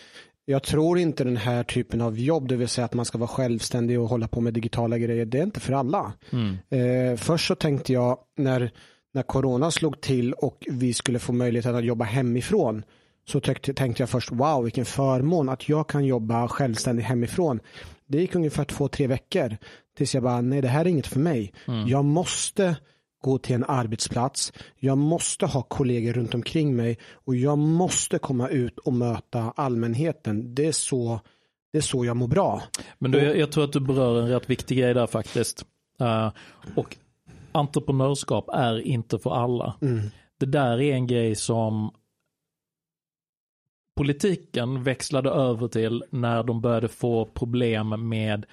jag tror inte den här typen av jobb, det vill säga att man ska vara självständig och hålla på med digitala grejer, det är inte för alla. Mm. Eh, först så tänkte jag när, när corona slog till och vi skulle få möjlighet att jobba hemifrån så tänkte, tänkte jag först wow vilken förmån att jag kan jobba självständigt hemifrån. Det gick ungefär två, tre veckor tills jag bara nej det här är inget för mig. Mm. Jag måste gå till en arbetsplats. Jag måste ha kollegor runt omkring mig och jag måste komma ut och möta allmänheten. Det är så, det är så jag mår bra. Men du, jag, jag tror att du berör en rätt viktig grej där faktiskt. Uh, och entreprenörskap är inte för alla. Mm. Det där är en grej som politiken växlade över till när de började få problem med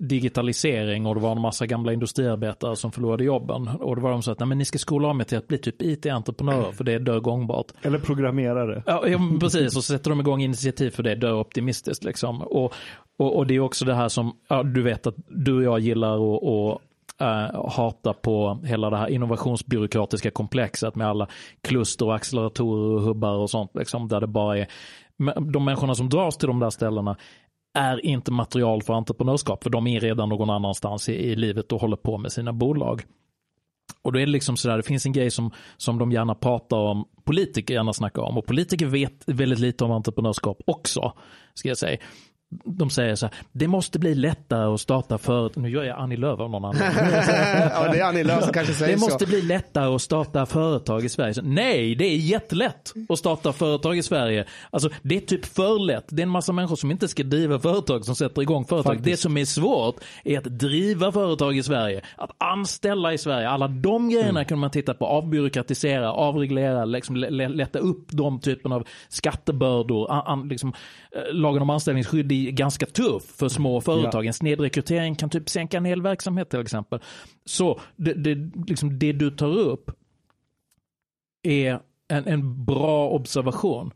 digitalisering och det var en massa gamla industriarbetare som förlorade jobben. Och då var de så att, nej men ni ska skola om er till att bli typ IT-entreprenörer för det är dör gångbart. Eller programmerare. Ja, ja precis, och så sätter de igång initiativ för det, dör optimistiskt liksom. Och, och, och det är också det här som, ja, du vet att du och jag gillar och, och Uh, hata på hela det här innovationsbyråkratiska komplexet med alla kluster och acceleratorer och hubbar och sånt. Liksom, där det bara är de människorna som dras till de där ställena är inte material för entreprenörskap, för de är redan någon annanstans i, i livet och håller på med sina bolag. Och då är det liksom sådär, det finns en grej som, som de gärna pratar om, politiker gärna snackar om, och politiker vet väldigt lite om entreprenörskap också, ska jag säga de säger så här, det måste bli lättare att starta företag. Nu gör jag Annie Lööf av någon annan. ja, det är Annie Lööf som kanske säger Det måste så. bli lättare att starta företag i Sverige. Så, nej, det är jättelätt att starta företag i Sverige. Alltså, det är typ för lätt. Det är en massa människor som inte ska driva företag som sätter igång företag. Faktiskt. Det som är svårt är att driva företag i Sverige. Att anställa i Sverige. Alla de grejerna mm. kan man titta på. Avbyråkratisera, avreglera, liksom lätta upp de typen av skattebördor. An, liksom, eh, lagen om anställningsskydd i ganska tuff för små företag. Ja. En snedrekrytering kan typ sänka en hel verksamhet till exempel. Så det, det, liksom det du tar upp är en, en bra observation.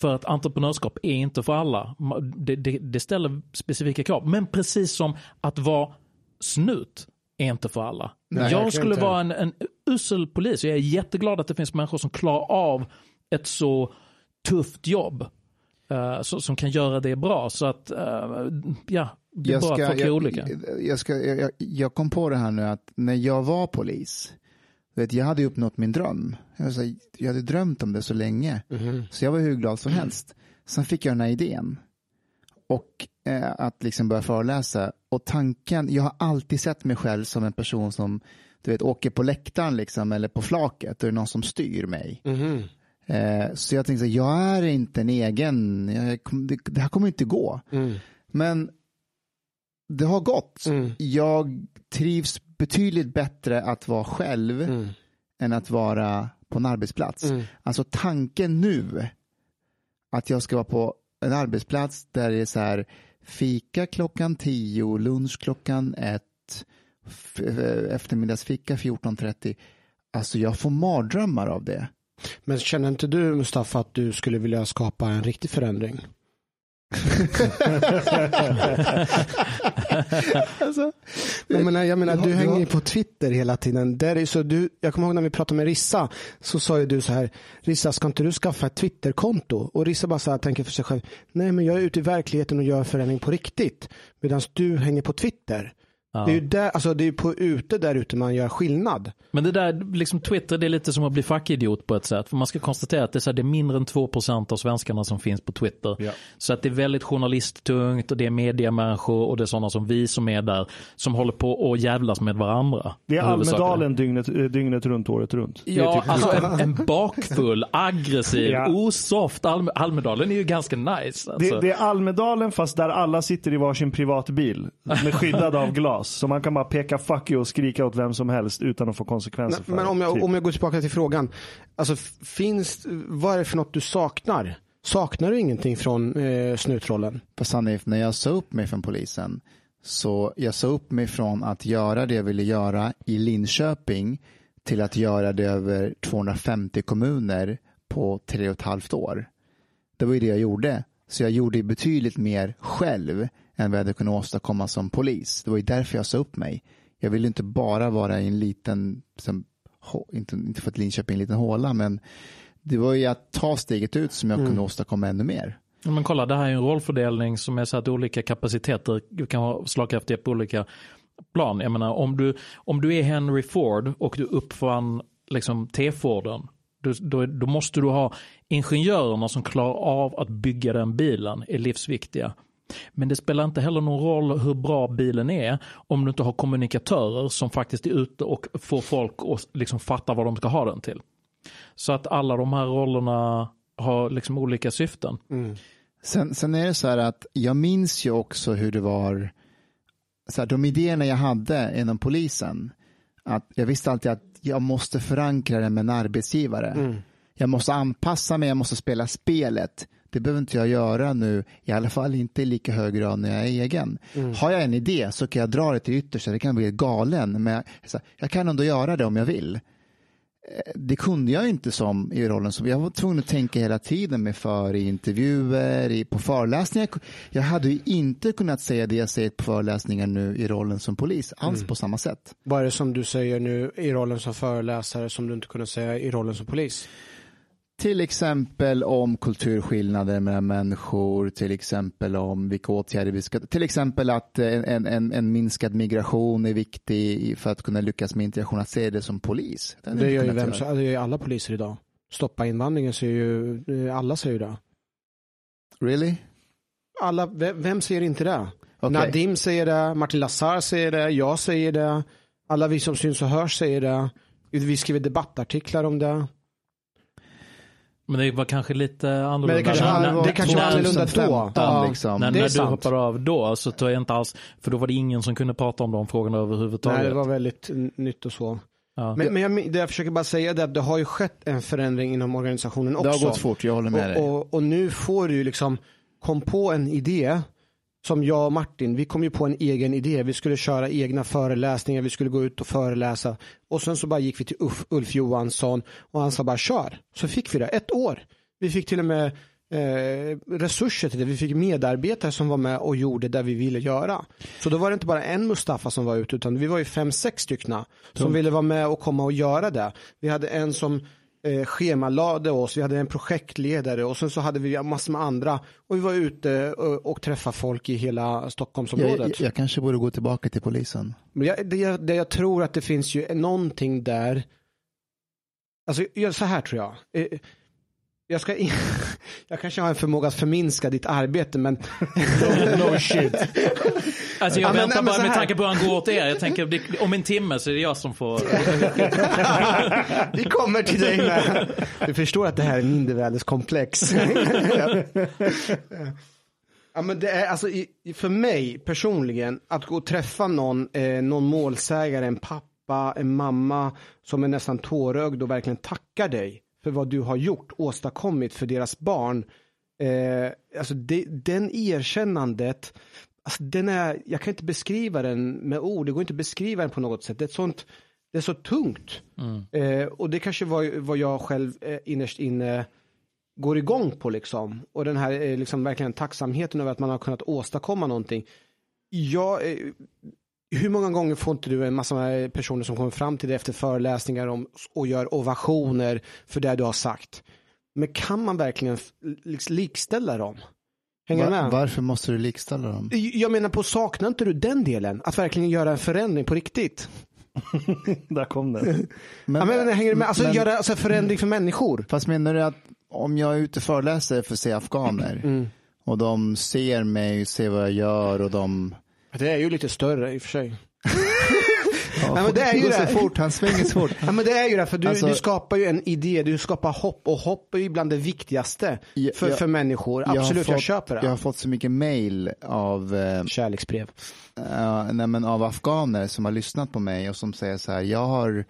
För att entreprenörskap är inte för alla. Det, det, det, ställer specifika krav. Men precis som att vara snut är inte för alla. Nej, jag, jag skulle inte. vara en, en usel polis. Jag är jätteglad att det finns människor som klarar av ett så tufft jobb. Uh, så, som kan göra det bra. Så att, uh, ja, det är jag bra ska, att folk är olika. Jag, ska, jag, jag, kom på det här nu att när jag var polis, vet, jag hade uppnått min dröm. Jag, så, jag hade drömt om det så länge, mm. så jag var hur glad som helst. Sen fick jag den här idén. Och eh, att liksom börja föreläsa. Och tanken, jag har alltid sett mig själv som en person som du vet, åker på läktaren liksom, eller på flaket och det är någon som styr mig. Mm. Eh, så jag tänkte, jag är inte en egen, jag, det, det, här kommer inte gå. Mm. Men det har gått. Mm. Jag trivs betydligt bättre att vara själv mm. än att vara på en arbetsplats. Mm. Alltså tanken nu att jag ska vara på en arbetsplats där det är så här fika klockan tio, lunch klockan ett, eftermiddagsfika 14.30. Alltså jag får mardrömmar av det. Men känner inte du Mustafa att du skulle vilja skapa en riktig förändring? alltså, jag menar, jag menar, du hänger ju på Twitter hela tiden. Där är så du, jag kommer ihåg när vi pratade med Rissa, så sa ju du så här, Rissa ska inte du skaffa ett Twitterkonto? Och Rissa bara så här, tänker för sig själv, nej men jag är ute i verkligheten och gör förändring på riktigt. Medan du hänger på Twitter. Ja. Det är ju där, alltså det är på ute där ute man gör skillnad. Men det där, liksom Twitter, det är lite som att bli fackidiot på ett sätt. För man ska konstatera att det är, så här, det är mindre än 2% av svenskarna som finns på Twitter. Ja. Så att det är väldigt journalisttungt och det är mediamänniskor och det är sådana som vi som är där som håller på och jävlas med varandra. Det är. Almedalen dygnet, eh, dygnet runt, året runt. Ja, typ- alltså en, en bakfull, aggressiv, Ja. osoft Alme, Almedalen är ju ganska nice. Alltså. det, det är Almedalen fast där alla sitter i varsin privatbil med skyddad av glas. Så man kan bara peka fuck you och skrika åt vem som helst utan att få konsekvenser för Men det. om jag, Typ. om jag går tillbaka till frågan, alltså finns, vad är det för något du saknar? Saknar du ingenting från eh, snutrollen? Fast Hanif, när jag sa upp mig från polisen så jag sa upp mig från att göra det jag ville göra i Linköping till att göra det över 250 kommuner på tre och ett halvt år. Det var ju det jag gjorde. Så jag gjorde betydligt mer själv än vad jag hade kunnat åstadkomma som polis. Det var ju därför jag sa upp mig. Jag ville inte bara vara i en liten, som, hå- inte, inte för att Linköping är en liten håla, men det var ju att ta steget ut som jag kunde åstadkomma ännu mer. Men kolla, det här är en rollfördelning som är så att olika kapaciteter kan vara slagkraftiga på olika plan. Jag menar, om du, om du är Henry Ford och du uppfann liksom T-Forden, då, då, då måste du ha ingenjörerna som klarar av att bygga den bilen är livsviktiga. Men det spelar inte heller någon roll hur bra bilen är om du inte har kommunikatörer som faktiskt är ute och får folk att liksom fatta vad de ska ha den till. Så att alla de här rollerna har liksom olika syften. Sen, sen är det så här att jag minns ju också hur det var, så här, de idéerna jag hade inom polisen, att jag visste alltid att jag måste förankra det med en arbetsgivare. Jag måste anpassa mig, jag måste spela spelet. Det behöver inte jag göra nu, i alla fall inte i lika hög grad när jag är egen. Har jag en idé så kan jag dra det till yttersta, det kan bli galen, men jag, här, jag kan ändå göra det om jag vill det kunde jag inte som i rollen som, jag var tvungen att tänka hela tiden med för i intervjuer, i, på föreläsningar. Jag hade ju inte kunnat säga det jag säger på föreläsningar nu i rollen som polis, alls på samma sätt. Vad är det som du säger nu i rollen som föreläsare som du inte kunde säga i rollen som polis? Till exempel om kulturskillnader mellan människor, till exempel om vilka åtgärder vi ska, till exempel att en, en, en, minskad migration är viktig för att kunna lyckas med integration, att se det som polis. jag Det gör ju vem, det gör alla poliser idag. Stoppa invandringen säger ju, eh, alla säger ju det. Really? Alla, vem, vem säger inte det? Okej. Nadim säger det, Martin Lassar säger det, jag säger det, alla vi som syns och hörs säger det. Vi skriver debattartiklar om det. Men det var kanske lite annorlunda. Men det kanske När- var- det kanske var när- annorlunda då. 2015 Ja. liksom. När, när du hoppade av då så tror jag inte alls, för då var det ingen som kunde prata om de frågorna överhuvudtaget. Nej, det var väldigt nytt och så. ja. Men, men jag, det jag försöker bara säga är att det har ju skett en förändring inom organisationen också. Det har gått fort, jag håller med dig. Och, och, och nu får du ju liksom, kom på en idé som jag och Martin, vi kom ju på en egen idé. Vi skulle köra egna föreläsningar, vi skulle gå ut och föreläsa. Och sen så bara gick vi till Ulf, Ulf Johansson och han sa bara kör. Så fick vi det, ett år. Vi fick till och med eh, resurser till det. Vi fick medarbetare som var med och gjorde det vi ville göra. Så då var det inte bara en Mustafa som var ute utan vi var ju fem, sex stycken som ville vara med och komma och göra det. Vi hade en som eh, schemalade oss, vi hade en projektledare och sen så hade vi massor med andra och vi var ute och, och träffade folk i hela Stockholmsområdet. jag, jag kanske borde gå tillbaka till polisen. Men jag, det, det jag tror att det finns ju någonting där. Alltså jag- så här tror jag. Eh, Jag ska in, jag kanske har en förmåga att förminska ditt arbete men no shit. Alltså jag Ja, men- väntar men bara så med tanke på hur han går åt er. Jag tänker om en timme så är det jag som får. vi kommer till dig med. Du förstår att det här är mindervärdeskomplex. ja, men det är, alltså, för mig personligen, att gå och träffa någon, eh, någon målsägare, en pappa, en mamma som är nästan tårögd och verkligen tackar dig för vad du har gjort, åstadkommit för deras barn. Eh, alltså det, den erkännandet, alltså den är, jag kan inte beskriva den med ord, det går inte att beskriva den på något sätt. Det är, sånt, det är så tungt. Eh, och det kanske var vad jag själv eh, innerst inne går igång på liksom. Och den här eh, liksom verkligen tacksamheten över att man har kunnat åstadkomma någonting. Jag, eh, hur många gånger får inte du en massa personer som kommer fram till dig efter föreläsningar om, och gör ovationer för det du har sagt? Men kan man verkligen likställa dem? Hänger du Va- med? varför måste du likställa dem? Jag menar på, saknar inte du den delen? Att verkligen göra en förändring på riktigt? Där kom det. Men, ja, men, hänger du med? Alltså men- göra alltså, förändring för människor? Fast menar du att om jag är ute och föreläser för säg afghaner Mm. och de ser mig, ser vad jag gör och de Det är ju lite större i och för sig. Ja, Nej, men det är ju det. fort, han svänger så fort. Ja men det är ju det, för du, Alltså- du skapar ju en idé, du skapar hopp och hopp är ju bland det viktigaste för, jag- för människor. Absolut, jag, fått- köper det. Jag har fått så mycket mail av, eh, Kärleksbrev. nej, men av afghaner som har lyssnat på mig och som säger så här, jag har,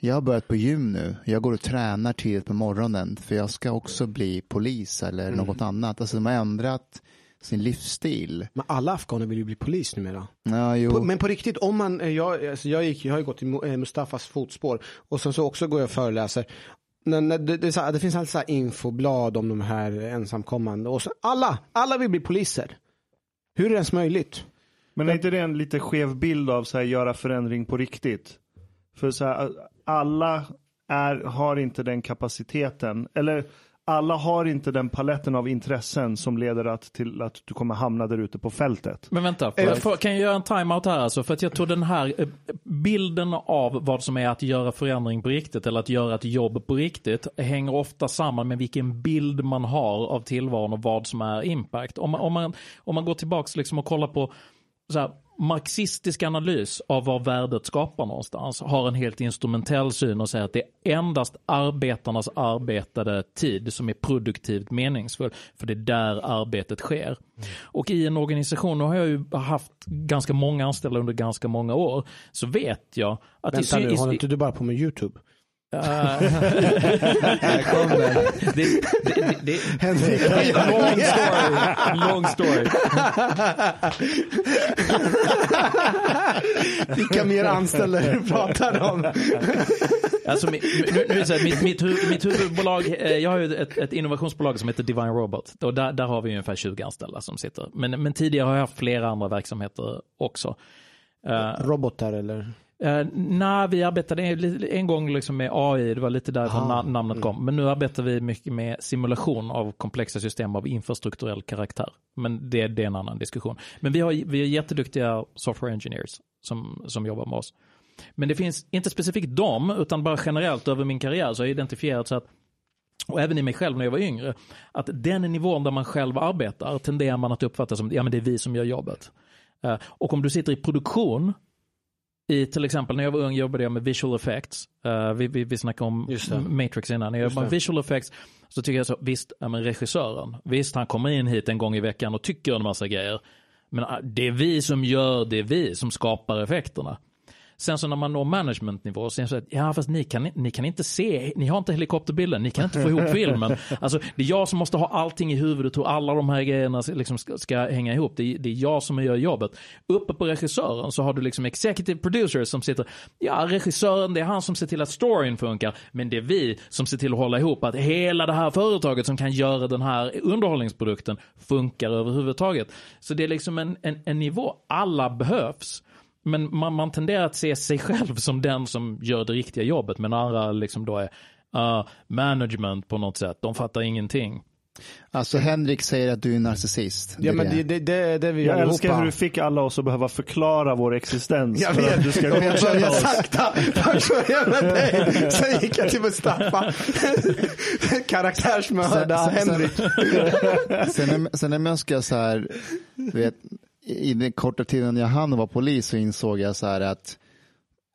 jag har börjat på gym nu, jag går och tränar tidigt på morgonen för jag ska också bli polis eller Mm. något annat. Alltså de har ändrat sin livsstil. Men alla afghaner vill ju bli polis numera. Ja, jo. På, men på riktigt, om man, eh, jag, alltså jag, gick, jag har ju gått i eh, Mustafas fotspår och sen så också går jag och föreläser. När, när, det, det, här, det finns alltid så infoblad om de här ensamkommande och så, alla, alla vill bli poliser. Hur är det ens möjligt? Men är inte det en lite skev bild av så här, göra förändring på riktigt? För så här, alla är, har inte den kapaciteten, eller alla har inte den paletten av intressen som leder att, till att du kommer hamna där ute på fältet. Men vänta, får, får, kan jag göra en timeout här alltså? För att jag tror den här eh, bilden av vad som är att göra förändring på riktigt eller att göra ett jobb på riktigt hänger ofta samman med vilken bild man har av tillvaron och vad som är impact. Om man, om man, om man går tillbaks liksom och kollar på så här, marxistisk analys av vad värdet skapar någonstans har en helt instrumentell syn och säger att det är endast arbetarnas arbetade tid som är produktivt meningsfull. För det är där arbetet sker. Och i en organisation, nu har jag ju haft ganska många anställda under ganska många år, så vet jag att Vänta i, nu, håller inte du bara på med YouTube? Här kom den. det, det, det, det, long story. Long story. Vilka mer anställda du pratar om? Alltså, nu, nu så här, mitt, mitt, mitt huvudbolag, eh, jag har ju ett, ett innovationsbolag som heter Divine Robot. Och där, där har vi ungefär 20 anställda som sitter. Men, men tidigare har jag haft flera andra verksamheter också. Eh, Robotar eller? Uh, Nej, vi arbetade en, en gång liksom med AI, det var lite därifrån Ah, na- namnet kom. Men nu arbetar vi mycket med simulation av komplexa system av infrastrukturell karaktär. Men det, det är en annan diskussion. Men vi har, vi har jätteduktiga software engineers som, som jobbar med oss. Men det finns inte specifikt dem, utan bara generellt över min karriär så har jag identifierat så att och även i mig själv när jag var yngre, att den nivån där man själv arbetar tenderar man att uppfatta som ja men det är vi som gör jobbet. Eh, och om du sitter i produktion i till exempel när jag var ung jobbade jag med visual effects. Uh, vi, vi, vi snackade om. Matrix innan. När jag jobbade med visual effects så tycker jag så, visst, ja, men regissören, visst han kommer in hit en gång i veckan och tycker en massa grejer. Men ah, det är vi som gör, det är vi som skapar effekterna. Sen så när man når managementnivå så är det så att, ja fast ni kan, ni kan inte se, ni har inte helikopterbilden, ni kan inte få ihop filmen. Alltså det är jag som måste ha allting i huvudet och alla de här grejerna liksom ska, ska hänga ihop. Det är, det är jag som gör jobbet. Uppe på regissören så har du liksom executive producers som sitter, ja regissören det är han som ser till att storyn funkar, men det är vi som ser till att hålla ihop att hela det här företaget som kan göra den här underhållningsprodukten funkar överhuvudtaget. Så det är liksom en, en, en nivå, alla behövs. Men man, man tenderar att se sig själv som den som gör det riktiga jobbet, men andra liksom då är uh, management på något sätt. De fattar ingenting. Alltså Henrik säger att du är narcissist. Ja är men det, det, det, det vi Jag allihopa. älskar hur du fick alla oss att behöva förklara vår existens. Jag för vet, att du ska jag började oss. sakta. Först började jag med dig, sen gick jag till Mustafa. Karaktärsmörda Sen- sen- Henrik. Sen, när- sen när jag ska så här, vet, i den korta tiden jag hann vara polis så insåg jag så här att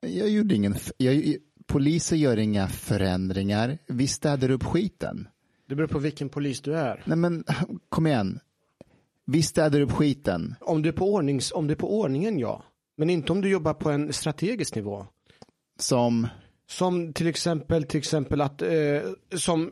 jag gjorde ingen, jag, poliser gör inga förändringar, vi städar upp skiten. Det beror på vilken polis du är. Nej men kom igen, vi städar upp skiten. Om du är på, ordnings, om du är på ordningen, ja. Men inte om du jobbar på en strategisk nivå. Som, Som till exempel, till exempel att, eh, som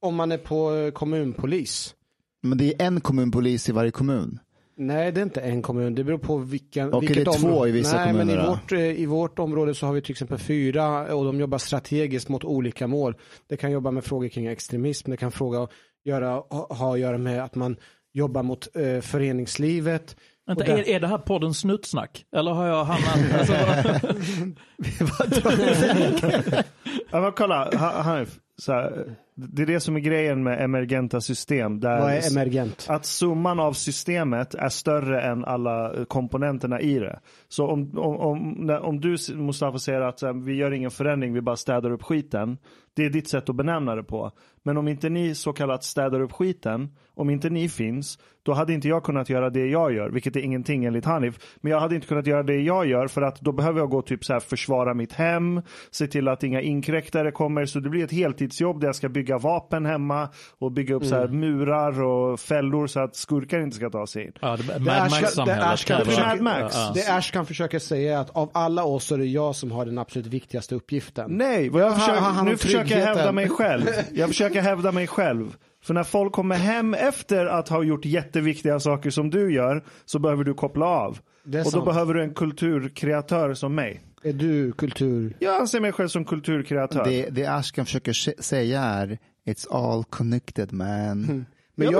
om man är på eh, kommunpolis. men det är en kommunpolis i varje kommun. Nej, det är inte en kommun. Det beror på vilken, Och är vilket det två område. i vissa Nej, men i kommuner vårt, eh, i vårt område så har vi till exempel fyra och de jobbar strategiskt mot olika mål. Det kan jobba med frågor kring extremism, det kan fråga, göra, ha, att göra med att man jobbar mot eh, föreningslivet. Vänta, där- är, är det här podden Snuttsnack? Eller har jag hamnat... Alltså, Ja, men kolla, Ha- Hanif. Så här, det är det som är grejen med emergenta system. Där Vad är emergent? att summan av systemet är större än alla eh, komponenterna i det. Så om, om, om, om du Mustafa säger att eh, vi gör ingen förändring, vi bara städar upp skiten. Det är ditt sätt att benämna det på. Men om inte ni så kallat städar upp skiten, om inte ni finns, då hade inte jag kunnat göra det jag gör, vilket är ingenting enligt Hanif. Men jag hade inte kunnat göra det jag gör för att då behöver jag gå typ så här försvara mitt hem, se till att inga inkräktare kommer. Så det blir ett heltidsjobb där jag ska bygga vapen hemma och bygga upp så här murar och fällor så att skurkar inte ska ta sig in. ja, det, Det Mad Ash- det Max-samhället. Ash kan Mad Max. Det Ash kan försöka säga är att av alla oss så är det jag som har den absolut viktigaste uppgiften. Nej, vad jag Han- försöker, han har nu försöker jag tryggheten. hävda mig själv. Jag försöker hävda mig själv. För när folk kommer hem efter att ha gjort jätteviktiga saker som du gör så behöver du koppla av. Och då sant. behöver du en kulturkreatör som mig. Är du kultur? Jag anser mig själv som kulturkreatör. Det, det Ashkan försöker säga är It's all connected man. Men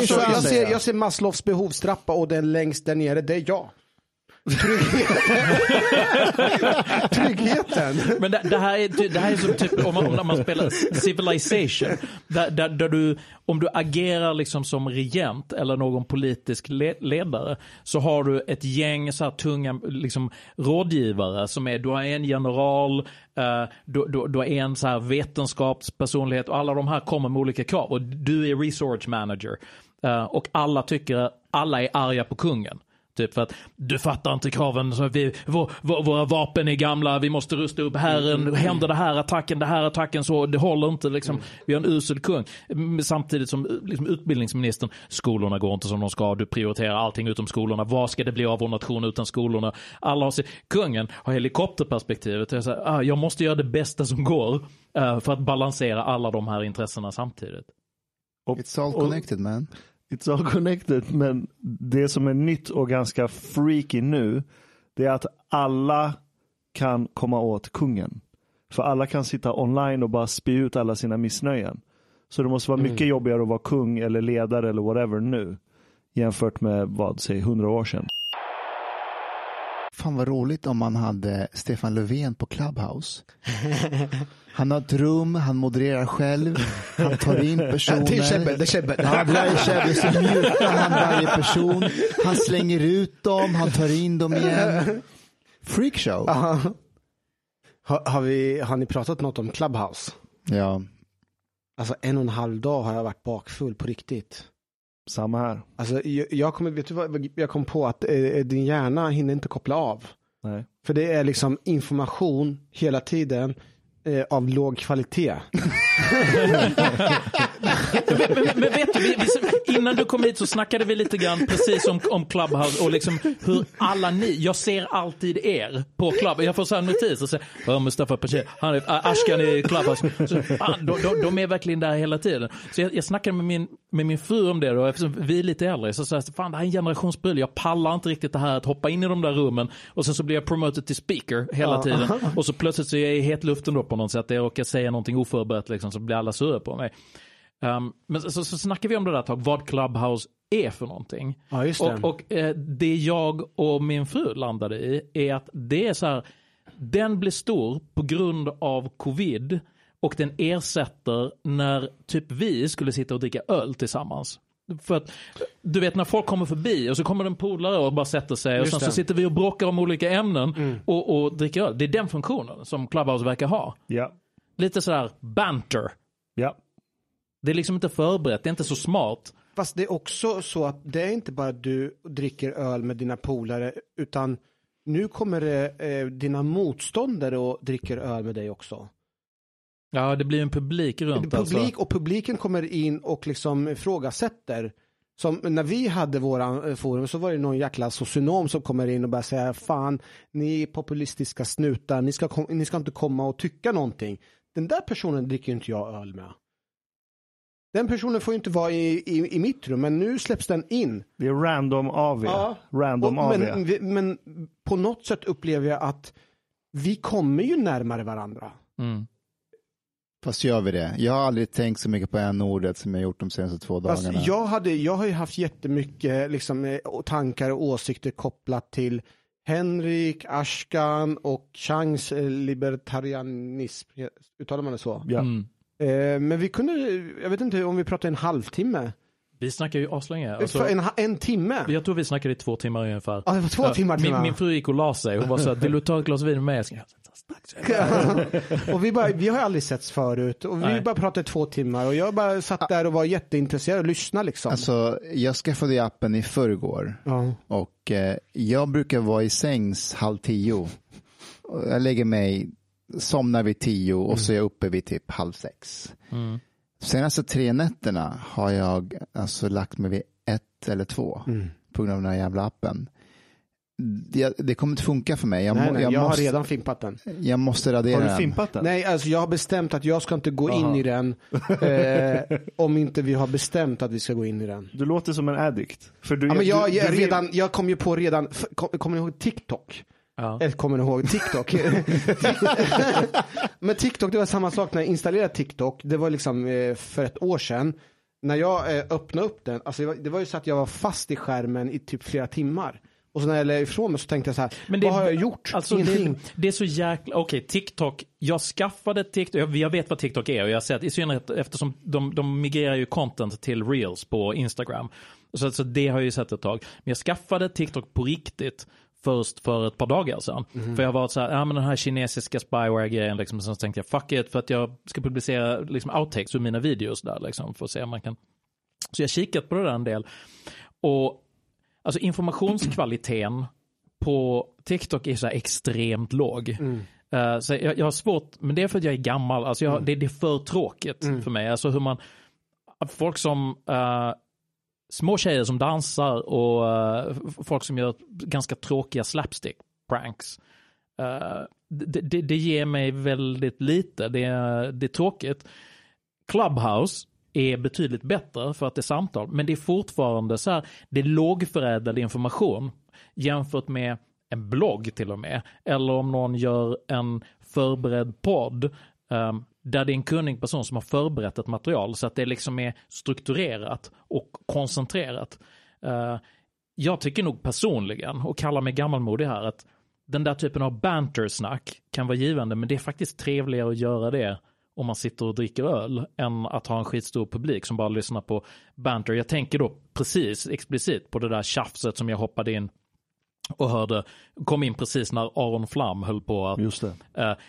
försöker jag ser Maslows behovstrappa och den längst där nere, det är jag. Tryggheten. Men det, det, här är, det här är som typ om man, om man spelar Civilization. Där, där, där du, om du agerar liksom som regent eller någon politisk ledare så har du ett gäng så här tunga liksom, rådgivare som är, du har en general, eh, du, du, du har en så här vetenskapspersonlighet och alla de här kommer med olika krav och du är research manager. Eh, och alla tycker, alla är arga på kungen. Typ för att du fattar inte kraven, så vi, vår, vår, våra vapen är gamla, vi måste rusta upp herren, händer det här attacken, det här attacken så det håller inte liksom. Vi har en usel kung. Mm, Samtidigt som liksom, utbildningsministern, skolorna går inte som de ska, du prioriterar allting utom skolorna. Vad ska det bli av vår nation utan skolorna? Alla har sig, kungen har helikopterperspektivet. Så här, ah, jag måste göra det bästa som går eh, för att balansera alla de här intressena samtidigt. It's all och- connected man. It's all connected, men det som är nytt och ganska freaky nu, det är att alla kan komma åt kungen. För alla kan sitta online och bara spy ut alla sina missnöjen. Så det måste vara mycket jobbigare att vara kung eller ledare eller whatever nu. Jämfört med vad, säg 100 år sedan. Fan vad roligt om man hade Stefan Löfven på Clubhouse. Han har ett rum, han modererar själv, han tar in personer. Det är käbbel, det är käbbel. Ja, det är käbbel. Så mutar han varje person. Han slänger ut dem, han tar in dem igen. Freakshow. Har, har, vi, har ni pratat något om Clubhouse? Ja. Alltså en och en halv dag har jag varit bakfull på riktigt. Samma här. Alltså jag, jag, kommer, vet du vad, jag kom på att eh, din hjärna hinner inte koppla av. Nej. För det är liksom information hela tiden eh, av låg kvalitet. men, men vet du, vi, vi, innan du kom hit så snackade vi lite grann precis om, om Clubhouse och liksom hur alla ni, jag ser alltid er på Clubhouse. Jag får så här notiser och säger, Mustafa Pashe, han är, äh, Ashkan i Clubhouse. Så, fan, de, de, de är verkligen där hela tiden. Så jag, jag snackade med min, med min fru om det då, eftersom vi är lite äldre. Så sa jag, fan det här är en generationsbryll, jag pallar inte riktigt det här att hoppa in i de där rummen och sen så blir jag promoted till speaker hela tiden. Och så plötsligt så är jag i hetluften då på något sätt, jag råkar säga någonting oförberett liksom, så blir alla sura på mig. Um, men så, så, snackar vi om det där ett tag, vad Clubhouse är för någonting. Ja, det. Och, och eh, det jag och min fru landade i är att det är så här, den blir stor på grund av covid och den ersätter när typ vi skulle sitta och dricka öl tillsammans. För att du vet när folk kommer förbi och så kommer en polare och bara sätter sig och sen så sitter vi och bråkar om olika ämnen och, och dricker öl. Det är den funktionen som Clubhouse verkar ha. Ja. Lite sådär banter. Ja. Det är liksom inte förberett, det är inte så smart. Fast det är också så att det är inte bara du dricker öl med dina polare utan nu kommer det eh, dina motståndare och dricker öl med dig också. Ja, det blir en publik runt Publik alltså. och publiken kommer in och liksom ifrågasätter. Som när vi hade våran eh, forum så var det någon jäkla socionom som kommer in och börjar säga fan ni är populistiska snutar, ni ska, kom, ni ska inte komma och tycka någonting. Den där personen dricker inte jag öl med. Den personen får ju inte vara i, i, i mitt rum, men nu släpps den in. Det är random AV. Ja. Random Och, AV. men, men på något sätt upplever jag att vi kommer ju närmare varandra. Mm. Fast gör vi det? Jag har aldrig tänkt så mycket på en ordet som jag gjort de senaste två Fast dagarna. jag, hade, jag har ju haft jättemycket liksom, eh, tankar och åsikter kopplat till Henrik, Ashkan och Changs eh, libertarianism. Uttalar man det så? Ja. Mm. Eh, men vi kunde, jag vet inte om vi pratade en halvtimme. Vi snackar ju aslänge. Alltså, För en, en timme? jag tror vi snackade i två timmar ungefär. Ja, det var två timmar till min, min fru gick och la sig. Hon var så här, vill du ta ett glas vin med? Jag och vi, bara, vi har aldrig setts förut och vi Nej. bara pratade två timmar och jag bara satt där och var jätteintresserad och lyssnade liksom. Alltså, jag skaffade appen i förrgår ja. och eh, jag brukar vara i sängs halv tio. Jag lägger mig, somnar vid tio och så är jag uppe vid typ halv sex. Mm. Senaste tre nätterna har jag alltså lagt mig vid ett eller två Mm. på grund av den här jävla appen. Det, det kommer inte funka för mig. Jag, Nej, må, nej, jag, jag, har måste, redan fimpat den. jag måste radera Har du den. fimpat den? Nej, alltså jag har bestämt att jag ska inte gå in Aha. i den eh, om inte vi har bestämt att vi ska gå in i den. Du låter som en addict. För du, Ja, men jag, du, jag, du, redan, jag kom ju på redan, f- kom, kommer ni ihåg TikTok? Ja. Eller kommer ni ihåg TikTok? men TikTok, det var samma sak när jag installerade TikTok, det var liksom eh, för ett år sedan. När jag eh, öppnade upp den, alltså det var, ju så att jag var fast i skärmen i typ flera timmar. Och så när jag lade ifrån mig så tänkte jag så här, Men det- vad har jag gjort? Alltså Ingenting. det, det är så jäkla, okej TikTok, jag skaffade TikTok, jag, jag vet vad TikTok är och jag har sett, i synnerhet eftersom de, de migrerar ju content till reels på Instagram. Så, så det har jag ju sett ett tag. Men jag skaffade TikTok på riktigt först för ett par dagar sedan. För jag var så här, ja men den här kinesiska spyware-grejen liksom, så tänkte jag fuck it för att jag ska publicera liksom outtakes ur mina videos där liksom för att se om man kan. Så jag kikat på det där en del. Och alltså informationskvaliteten på TikTok är så här extremt låg. Eh, så jag, jag har svårt, men det är för att jag är gammal, alltså jag, det, det är för tråkigt för mig. Alltså hur man, folk som, eh, små tjejer som dansar och uh, folk som gör ganska tråkiga slapstick pranks. Uh, det, det, det ger mig väldigt lite, det är, det är tråkigt. Clubhouse är betydligt bättre för att det är samtal, men det är fortfarande så här, det är lågförädlad information jämfört med en blogg till och med, eller om någon gör en förberedd podd Um, där det är en kunnig person som har förberett ett material så att det liksom är strukturerat och koncentrerat. Eh, jag tycker nog personligen, och kallar mig gammalmodig här, att den där typen av bantersnack kan vara givande, men det är faktiskt trevligare att göra det om man sitter och dricker öl än att ha en skitstor publik som bara lyssnar på banter. Jag tänker då precis explicit på det där tjafset som jag hoppade in och hörde, kom in precis när Aron Flam höll på att Just uh,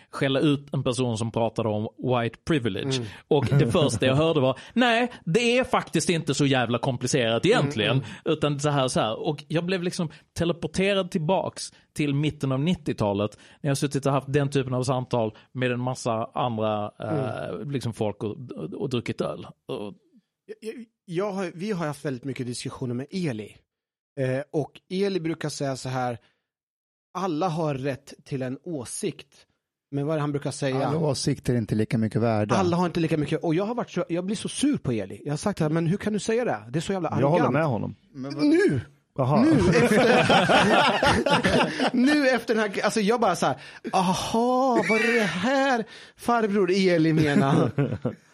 skälla ut en person som pratade om white privilege. Och det första jag hörde var, nej, det är faktiskt inte så jävla komplicerat egentligen. Utan så här, så här. Och jag blev liksom teleporterad tillbaks till mitten av 90-talet. När jag suttit och haft den typen av samtal med en massa andra eh, liksom folk och, och, och druckit öl. Och, Jag, jag har, vi har haft väldigt mycket diskussioner med Eli. Eh, och Eli brukar säga så här, alla har rätt till en åsikt. Men vad är det han brukar säga? Alla åsikter är inte lika mycket värda. Alla har inte lika mycket. Och jag har varit så, jag blir så sur på Eli. Jag har sagt det här, men hur kan du säga det? Det är så jävla Jag håller arrogant. med honom. Nu! Jaha. Nu efter, nu efter den här, alltså jag bara så här, aha, vad är det här farbror Eli menar?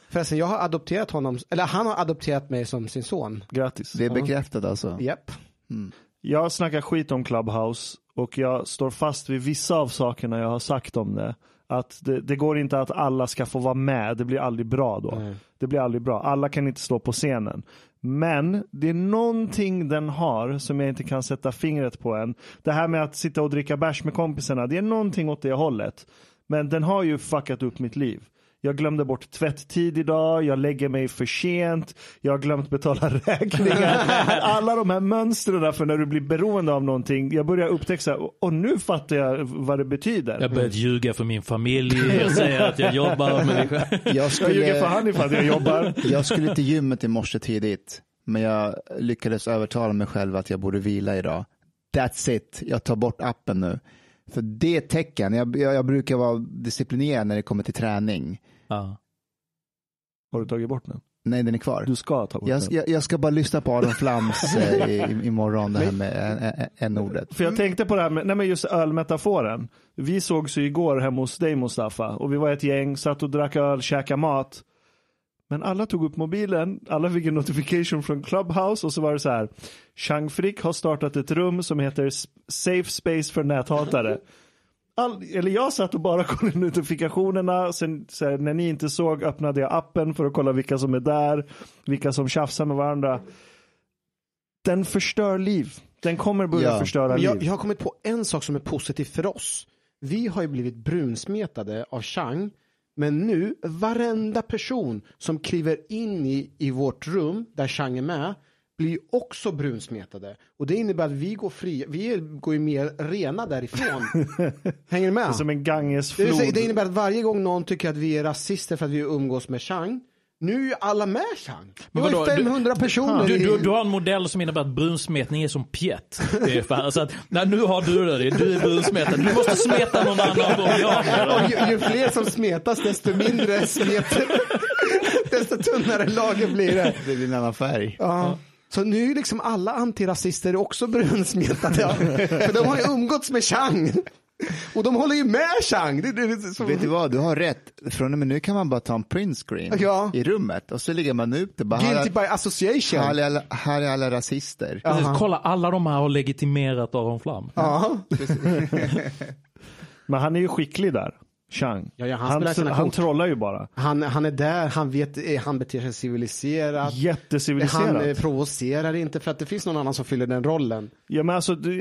Förresten, jag har adopterat honom, eller han har adopterat mig som sin son. Grattis. Det är bekräftat alltså. Japp. Jag snackar skit om Clubhouse och jag står fast vid vissa av sakerna jag har sagt om det. Att det, det går inte att alla ska få vara med, det blir aldrig bra då. Det blir aldrig bra, alla kan inte stå på scenen. Men det är någonting den har som jag inte kan sätta fingret på än. Det här med att sitta och dricka bärs med kompisarna, det är någonting åt det hållet. Men den har ju fuckat upp mitt liv. Jag glömde bort tvätttid idag, jag lägger mig för sent, jag har glömt betala räkningar. Alla de här mönstren för när du blir beroende av någonting, jag börjar upptäcka så här, och nu fattar jag vad det betyder. jag börjat ljuga för min familj, jag säger att jag jobbar med det själv. Jag Jag ljuger för skulle, han ifall jag jobbar. jag skulle till gymmet i morse tidigt, men jag lyckades övertala mig själv att jag borde vila idag. That's it, jag tar bort appen nu. För det är ett tecken, jag, jag, jag brukar vara disciplinerad när det kommer till träning. Ja. Har du tagit bort den? Nej, den är kvar. Du ska ta bort Jag, den. jag, jag ska bara lyssna på Aron Flams eh, i- imorgon, det här med n-ordet. För jag tänkte på det här med, nej men just ölmetaforen. Vi sågs ju igår hemma hos dig Mustafa och vi var ett gäng, satt och drack öl, käkade mat. Men alla tog upp mobilen, alla fick en notification från Clubhouse och så var det så här. Chang Frick har startat ett rum som heter Safe Space för näthatare. All, eller jag satt och bara kollade notifikationerna, sen så här, när ni inte såg öppnade jag appen för att kolla vilka som är där, vilka som tjafsar med varandra. Den förstör liv. Den kommer börja Ja. förstöra Men liv. jag, jag har kommit på en sak som är positiv för oss. Vi har ju blivit brunsmetade av Chang. Men nu, varenda person som kliver in i, i vårt rum där Chang är med blir ju också brunsmetade. Och det innebär att vi går fria, vi är- går ju mer rena därifrån. Hänger ni med? Som en Det, Gangesflod. säga, det innebär att varje gång någon tycker att vi är rasister för att vi umgås med Chang, nu är ju alla med Chang. Det var ju vadå, du- 500 personer. Du, du, du har en modell som innebär att brunsmetning är som pjätt. Ungefär. Så att, nej, nu har du det, du är brunsmetad. Du måste smeta någon annan det. Och ju, ju fler som smetas desto mindre smet, desto tunnare lager blir det. Det blir en annan färg. Ja. Så nu är liksom alla antirasister också brunsmetade. För de har ju umgåtts med Chang. Och de håller ju med Chang. Det, det, det, så... Vet du vad, du har rätt. Från och med nu kan man bara ta en print screen Ja. i rummet och så lägger man ut det. Bara, Guilty by association. här, är alla, här är alla rasister. Precis, kolla, alla de här har legitimerat Aron Flam. Ja. Men han är ju skicklig där. Chang. Ja, ja, han han, han trollar ju bara. Han, han är där, han, vet, eh, han beter sig civiliserat. Jätteciviliserat. Han eh, provocerar inte för att det finns någon annan som fyller den rollen. Ja men alltså det,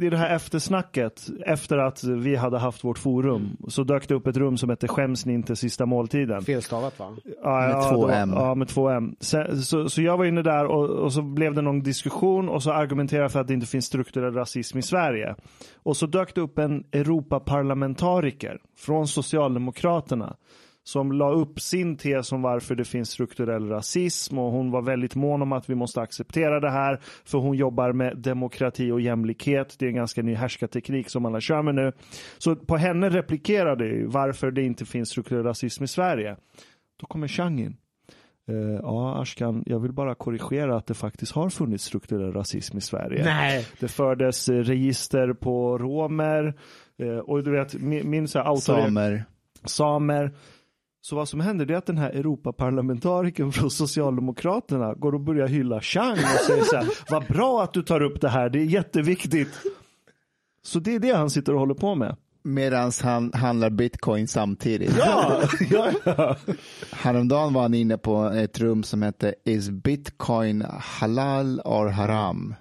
i det här eftersnacket, efter att vi hade haft vårt forum, så dök det upp ett rum som hette Skäms ni inte sista måltiden. Felstavat va? Ja, Med ja, två då- M. Ja, med två M. Så, så, så jag var inne där och, och så blev det någon diskussion och så argumenterade jag för att det inte finns strukturell rasism i Sverige. Och så dök det upp en Europaparlamentariker från Socialdemokraterna som la upp sin tes om varför det finns strukturell rasism och hon var väldigt mån om att vi måste acceptera det här för hon jobbar med demokrati och jämlikhet. Det är en ganska ny härskarteknik som alla kör med nu. Så på henne replikerade ju varför det inte finns strukturell rasism i Sverige. Då kommer Chang in. Eh, ja, Ashkan, jag vill bara korrigera att det faktiskt har funnits strukturell rasism i Sverige. Nej. Det fördes register på romer och du vet, min, min så här autor- Samer. samer. Så vad som händer det är att den här Europaparlamentarikern från Socialdemokraterna går och börjar hylla Chang och säger så här, vad bra att du tar upp det här, det är jätteviktigt. Så det är det han sitter och håller på med. Medan han handlar bitcoin samtidigt. Ja, ja, ja. Häromdagen var han inne på ett rum som hette Is bitcoin halal or haram?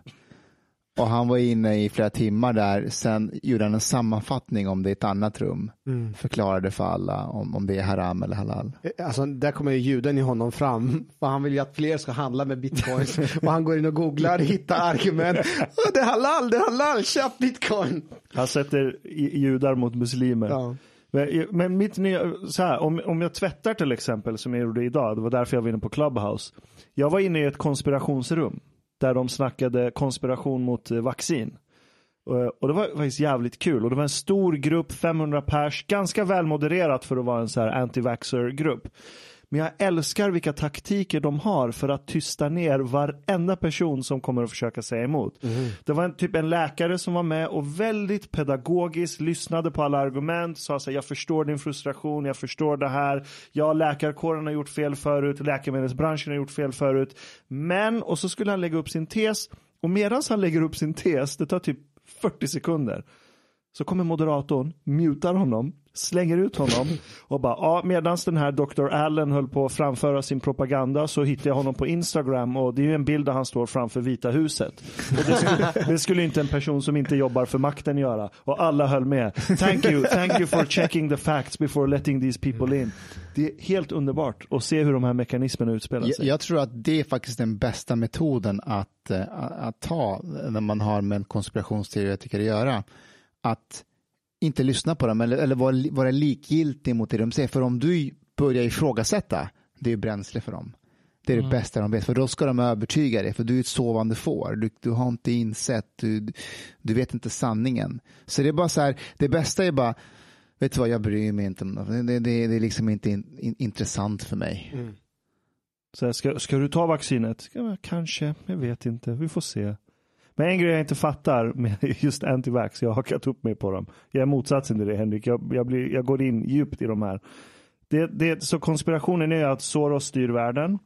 Och han var inne i flera timmar där, sen gjorde han en sammanfattning om det i ett annat rum. Förklarade för alla om, om det är haram eller halal. Alltså, där kommer ju juden i honom fram. För han vill ju att fler ska handla med bitcoins. och han går in och googlar, hittar argument. "Åh, Det är halal, det är halal, köp bitcoin. Han sätter judar mot muslimer. Ja. Men, men mitt nya, så här, om, om jag tvättar till exempel, som jag gjorde idag, det var därför jag var inne på Clubhouse. Jag var inne i ett konspirationsrum där de snackade konspiration mot eh, vaccin. Eh, och det var faktiskt jävligt kul. Och det var en stor grupp, 500 pers, ganska välmodererat för att vara en så här anti-vaxxer-grupp. Men jag älskar vilka taktiker de har för att tysta ner varenda person som kommer att försöka säga emot. Det var en, typ en läkare som var med och väldigt pedagogiskt lyssnade på alla argument, sa så här, jag förstår din frustration, jag förstår det här, ja läkarkåren har gjort fel förut, läkemedelsbranschen har gjort fel förut. Men, och så skulle han lägga upp sin tes, och medan han lägger upp sin tes, det tar typ 40 sekunder, så kommer moderatorn, mutar honom, slänger ut honom och bara, ja, medan den här Dr. Allen höll på att framföra sin propaganda så hittade jag honom på Instagram och det är ju en bild där han står framför Vita huset. Det, skulle, det skulle inte en person som inte jobbar för makten göra. Och alla höll med. Thank you, thank you for checking the facts before letting these people in. Det är helt underbart att se hur de här mekanismerna utspelar sig. jag tror att det är faktiskt den bästa metoden att, eh, att ta när man har med en konspirationsteoretiker att göra. Att inte lyssna på dem eller, eller vara, vara likgiltig mot det de säger. För om du börjar ifrågasätta, det är bränsle för dem. Det är det bästa de vet, för då ska de övertyga dig, för du är ett sovande får. Du, du har inte insett, du, du vet inte sanningen. Så det är bara så här, det bästa är bara, vet du vad, jag bryr mig inte om det. Det, det, det är liksom inte in, in, intressant för mig. Så här, ska, ska du ta vaccinet? Kanske, jag vet inte, vi får se. Men en grej jag inte fattar med just antivax, jag har hakat upp mig på dem. Jag är motsatsen till det Henrik, jag, jag, blir, jag går in djupt i de här. Det, det, så konspirationen är att Soros styr världen.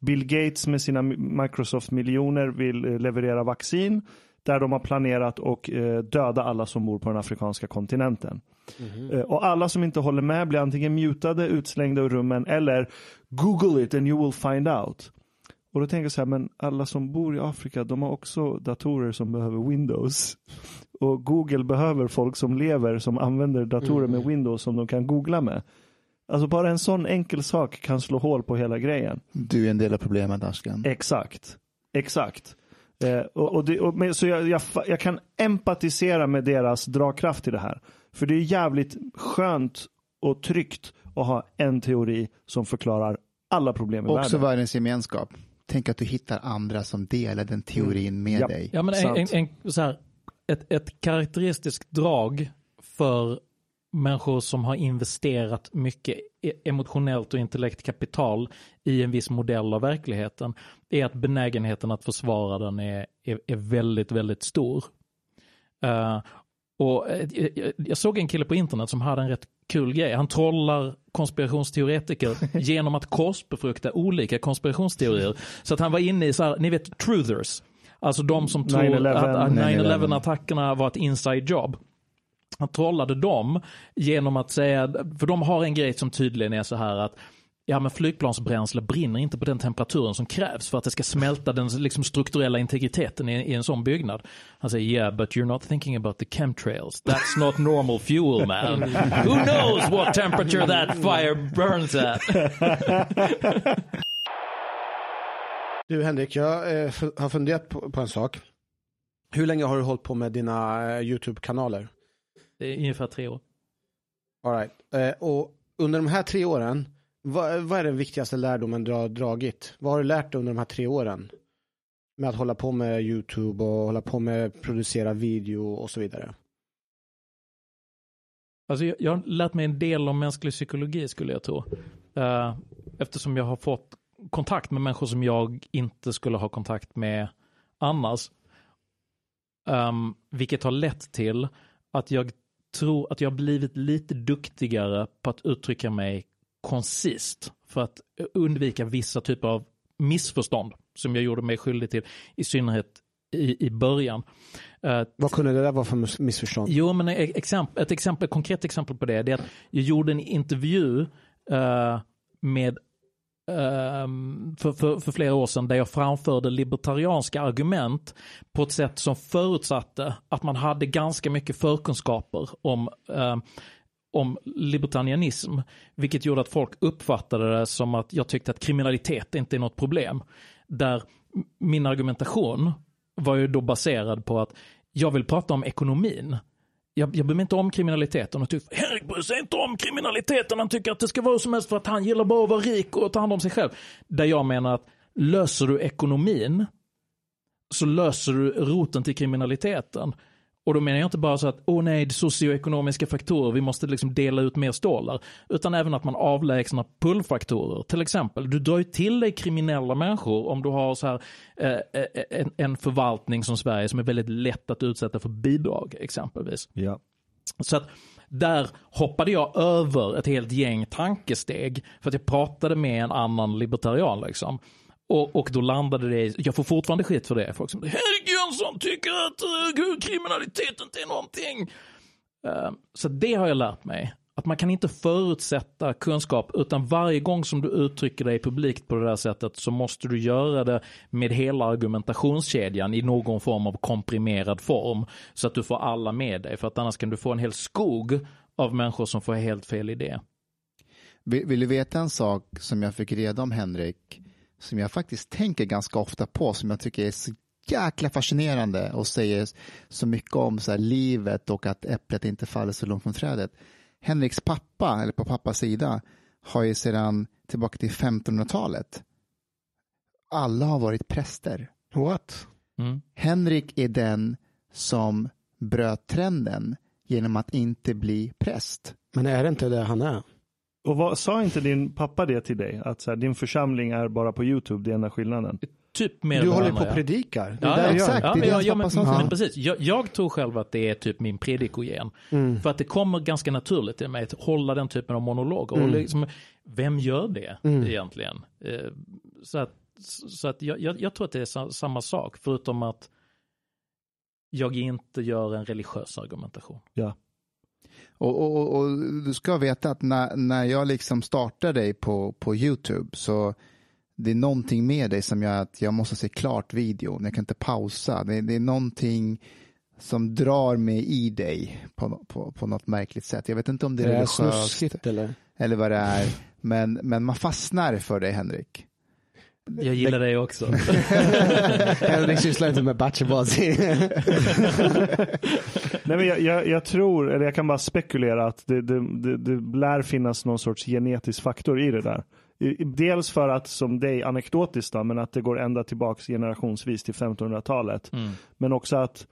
Bill Gates med sina Microsoft-miljoner vill eh, leverera vaccin där de har planerat att eh, döda alla som bor på den afrikanska kontinenten. Mm. Och alla som inte håller med blir antingen mutade, utslängda ur rummen eller Google it and you will find out. Och då tänker jag så här, men alla som bor i Afrika, de har också datorer som behöver Windows. Och Google behöver folk som lever, som använder datorer mm. med Windows som de kan googla med. Alltså bara en sån enkel sak kan slå hål på hela grejen. Du är en del av problemet, Askan. Exakt. Exakt. Eh, och, och, det, och så jag, jag, jag, kan empatisera med deras dragkraft i det här. För det är jävligt skönt och tryggt att ha en teori som förklarar alla problem i Också världen. Också världens gemenskap. Tänk att du hittar andra som delar den teorin mm. med ja. dig. Ja, men en, en, en, så här, ett, ett karaktäristiskt drag för människor som har investerat mycket e- emotionellt och intellekt kapital i en viss modell av verkligheten är att benägenheten att försvara den är, är, är väldigt, väldigt stor. Uh, och uh, jag såg en kille på internet som hade en rätt kul grej. Han trollar konspirationsteoretiker genom att korsbefrukta olika konspirationsteorier. Så att han var inne i så här, ni vet truthers. Alltså de som tror att 9-11 attackerna var ett inside job. Han trollade dem genom att säga, för de har en grej som tydligen är så här att Ja men flygplansbränsle brinner inte på den temperaturen som krävs för att det ska smälta den liksom, strukturella integriteten i, i, en sån byggnad. Han säger yeah but you're not thinking about the chemtrails. That's not normal fuel man. Who knows what temperature that fire burns at? du Henrik, jag eh, har funderat på, på, en sak. Hur länge har du hållit på med dina eh, YouTube-kanaler? Det är ungefär tre år. All right. Eh, och under de här tre åren, vad, vad, är den viktigaste lärdomen du har dragit? Vad har du lärt dig under de här tre åren? Med att hålla på med YouTube och hålla på med att producera video och så vidare. Alltså jag, jag har lärt mig en del om mänsklig psykologi skulle jag tro. Uh, eftersom jag har fått kontakt med människor som jag inte skulle ha kontakt med annars. Um, vilket har lett till att jag tror att jag blivit lite duktigare på att uttrycka mig koncist för att undvika vissa typer av missförstånd som jag gjorde mig skyldig till, i synnerhet i, i början. Uh, Vad kunde det där vara för missförstånd? Jo, men exempel, ett exempel, konkret exempel på det, det är att jag gjorde en intervju uh, med Ehm, för, för, för, flera år sedan där jag framförde libertarianska argument på ett sätt som förutsatte att man hade ganska mycket förkunskaper om, uh, om libertarianism. Vilket gjorde att folk uppfattade det som att jag tyckte att kriminalitet inte är något problem. Där min argumentation var ju då baserad på att jag vill prata om ekonomin jag, jag bryr mig inte om kriminaliteten och tyckte, Henrik bryr sig inte om kriminaliteten. Han tycker att det ska vara som helst för att han gillar bara att vara rik och ta hand om sig själv. Där jag menar att löser du ekonomin så löser du roten till kriminaliteten. Och då menar jag inte bara så att, åh oh nej, socioekonomiska faktorer, vi måste liksom dela ut mer stålar. Utan även att man avlägsnar pullfaktorer. Till exempel, du drar ju till dig kriminella människor om du har så här eh, eh, en, en förvaltning som Sverige som är väldigt lätt att utsätta för bidrag exempelvis. Ja. Så att där hoppade jag över ett helt gäng tankesteg för att jag pratade med en annan libertarian liksom. Och, och då landade det i, jag får fortfarande skit för det. Folk som, ingen som tycker att uh, kriminalitet inte är någonting. Uh, så det har jag lärt mig. Att man kan inte förutsätta kunskap utan varje gång som du uttrycker dig publikt på det där sättet så måste du göra det med hela argumentationskedjan i någon form av komprimerad form. Så att du får alla med dig för att annars kan du få en hel skog av människor som får helt fel idé. Vill, vill du veta en sak som jag fick reda om Henrik? som jag faktiskt tänker ganska ofta på, som jag tycker är så jäkla fascinerande och säger så mycket om så livet och att äpplet inte faller så långt från trädet. Henriks pappa, eller på pappas sida, har ju sedan tillbaka till 1500-talet. Alla har varit präster. What? Mm. Henrik är den som bröt trenden genom att inte bli präst. Men är det inte det han är? Och vad, sa inte din pappa det till dig? Att så här, din församling är bara på YouTube, det är enda skillnaden? Typ mer Du håller på och predikar. Ja, ja, jag exakt. gör. Ja, det är men, det jag, hans ja, pappa men, sa. men precis. Jag, jag tror själv att det är typ min predikogen. Mm. För att det kommer ganska naturligt till mig att hålla den typen av monologer. Och liksom, vem gör det egentligen? Eh, Så att, så att jag, jag, jag tror att det är sa- samma sak, förutom att jag inte gör en religiös argumentation. Ja. Och, och, och, du ska veta att när, när jag liksom startar dig på, på YouTube så det är någonting med dig som gör att jag måste se klart videon. Jag kan inte pausa. Det, det är någonting som drar mig i dig på, på, på något märkligt sätt. Jag vet inte om det är Det är religiöst eller? eller vad det är. Men, men man fastnar för dig Henrik. Jag gillar det också. Henrik sysslar inte med bachebazi. Nej, men jag, jag, jag tror, eller jag kan bara spekulera att det, det, det, det lär finnas någon sorts genetisk faktor i det där. Dels för att, som dig anekdotiskt, då, men att det går ända tillbaks generationsvis till 1500-talet. Mm. Men också att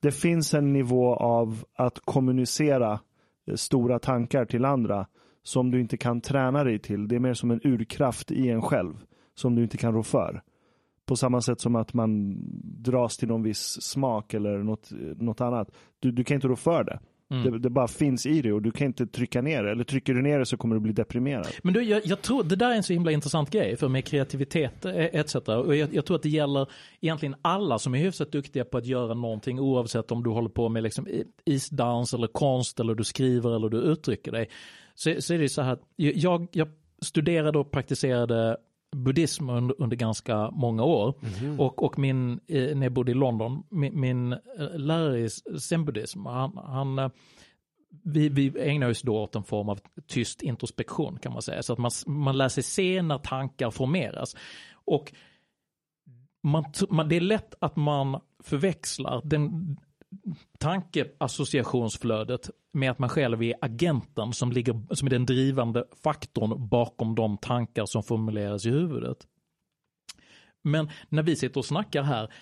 det finns en nivå av att kommunicera eh, stora tankar till andra som du inte kan träna dig till. Det är mer som en urkraft i en själv som du inte kan rå för. På samma sätt som att man dras till någon viss smak eller något, något annat. Du, du kan inte rå för det. Mm. det. Det bara finns i dig och du kan inte trycka ner det. Eller trycker du ner det så kommer du bli deprimerad. Men du, jag, jag tror det där är en så himla intressant grej för med kreativitet eh, etc. Och jag, jag tror att det gäller egentligen alla som är hyfsat duktiga på att göra någonting oavsett om du håller på med liksom isdans eller konst eller du skriver eller du uttrycker dig. Så, så är det så här att jag, jag studerade och praktiserade buddhism under, under ganska många år. Och, och min, eh, när jag bodde i London, min, min eh, lärare i zen-buddhism, han, han eh, vi, vi ägnar oss då åt en form av tyst introspektion kan man säga. Så att man, man lär sig se när tankar formeras. Och man, man, det är lätt att man förväxlar den tankeassociationsflödet med att man själv är agenten som, ligger, som är den drivande faktorn bakom de tankar som formuleras i huvudet. Men när vi sitter och snackar här,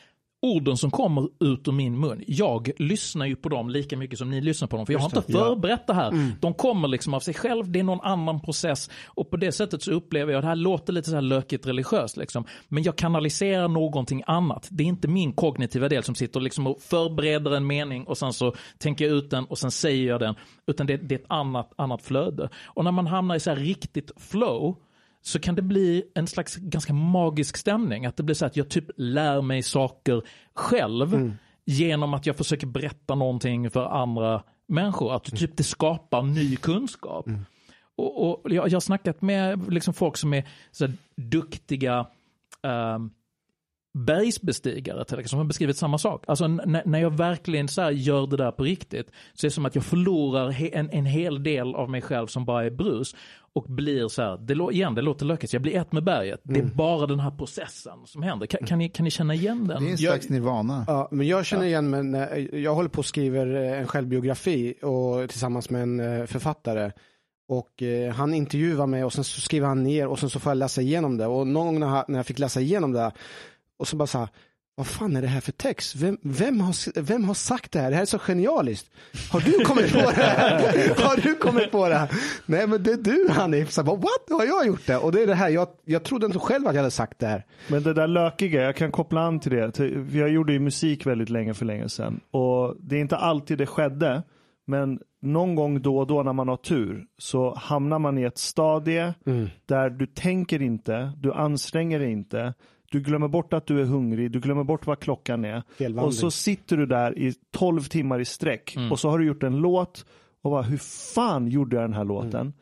orden som kommer ut ur min mun, jag lyssnar ju på dem lika mycket som ni lyssnar på dem. För jag har inte förberett det här. De kommer liksom av sig själv, det är någon annan process. Och på det sättet så upplever jag, det här låter lite så här lökigt religiöst liksom. Men jag kanaliserar någonting annat. Det är inte min kognitiva del som sitter liksom och förbereder en mening och sen så tänker jag ut den och sen säger jag den. Utan det, det är ett annat, annat flöde. Och när man hamnar i så här riktigt flow, så kan det bli en slags ganska magisk stämning. Att det blir så att jag typ lär mig saker själv genom att jag försöker berätta någonting för andra människor. Att typ det skapar ny kunskap. Och, och jag, jag har snackat med liksom folk som är så duktiga ehm, bergsbestigare till exempel, som har beskrivit samma sak. Alltså när jag verkligen så gör det där på riktigt så är det som att jag förlorar en, en hel del av mig själv som bara är brus och blir så här, det, igen det låter lökigt, jag blir ett med berget. Det är bara den här processen som händer. Kan, kan, ni, kan ni känna igen den? Det är en slags nirvana. Ja, men jag känner igen mig, när- jag håller på och skriver eh, en självbiografi och, tillsammans med en eh, författare. Och eh, han intervjuar mig och sen så skriver han ner och sen så får jag läsa igenom det. Och någon gång när jag, när jag fick läsa igenom det och så bara så här, vad fan är det här för text? Vem, vem, har, vem har sagt det här? Det här är så genialiskt. Har du kommit på det här? har du kommit på det här? Nej men det är du Hanif. Så bara, What? Har jag gjort det? Och det är det här, jag, jag trodde inte själv att jag hade sagt det här. Men det där lökiga, jag kan koppla an till det. Jag gjorde ju musik väldigt länge för länge sedan. Och det är inte alltid det skedde. Men någon gång då och då när man har tur så hamnar man i ett stadie där du tänker inte, du anstränger dig inte. Du glömmer bort att du är hungrig, du glömmer bort vad klockan är. Felvandring. Och så sitter du där i 12 timmar i sträck och så har du gjort en låt och bara hur fan gjorde jag den här låten?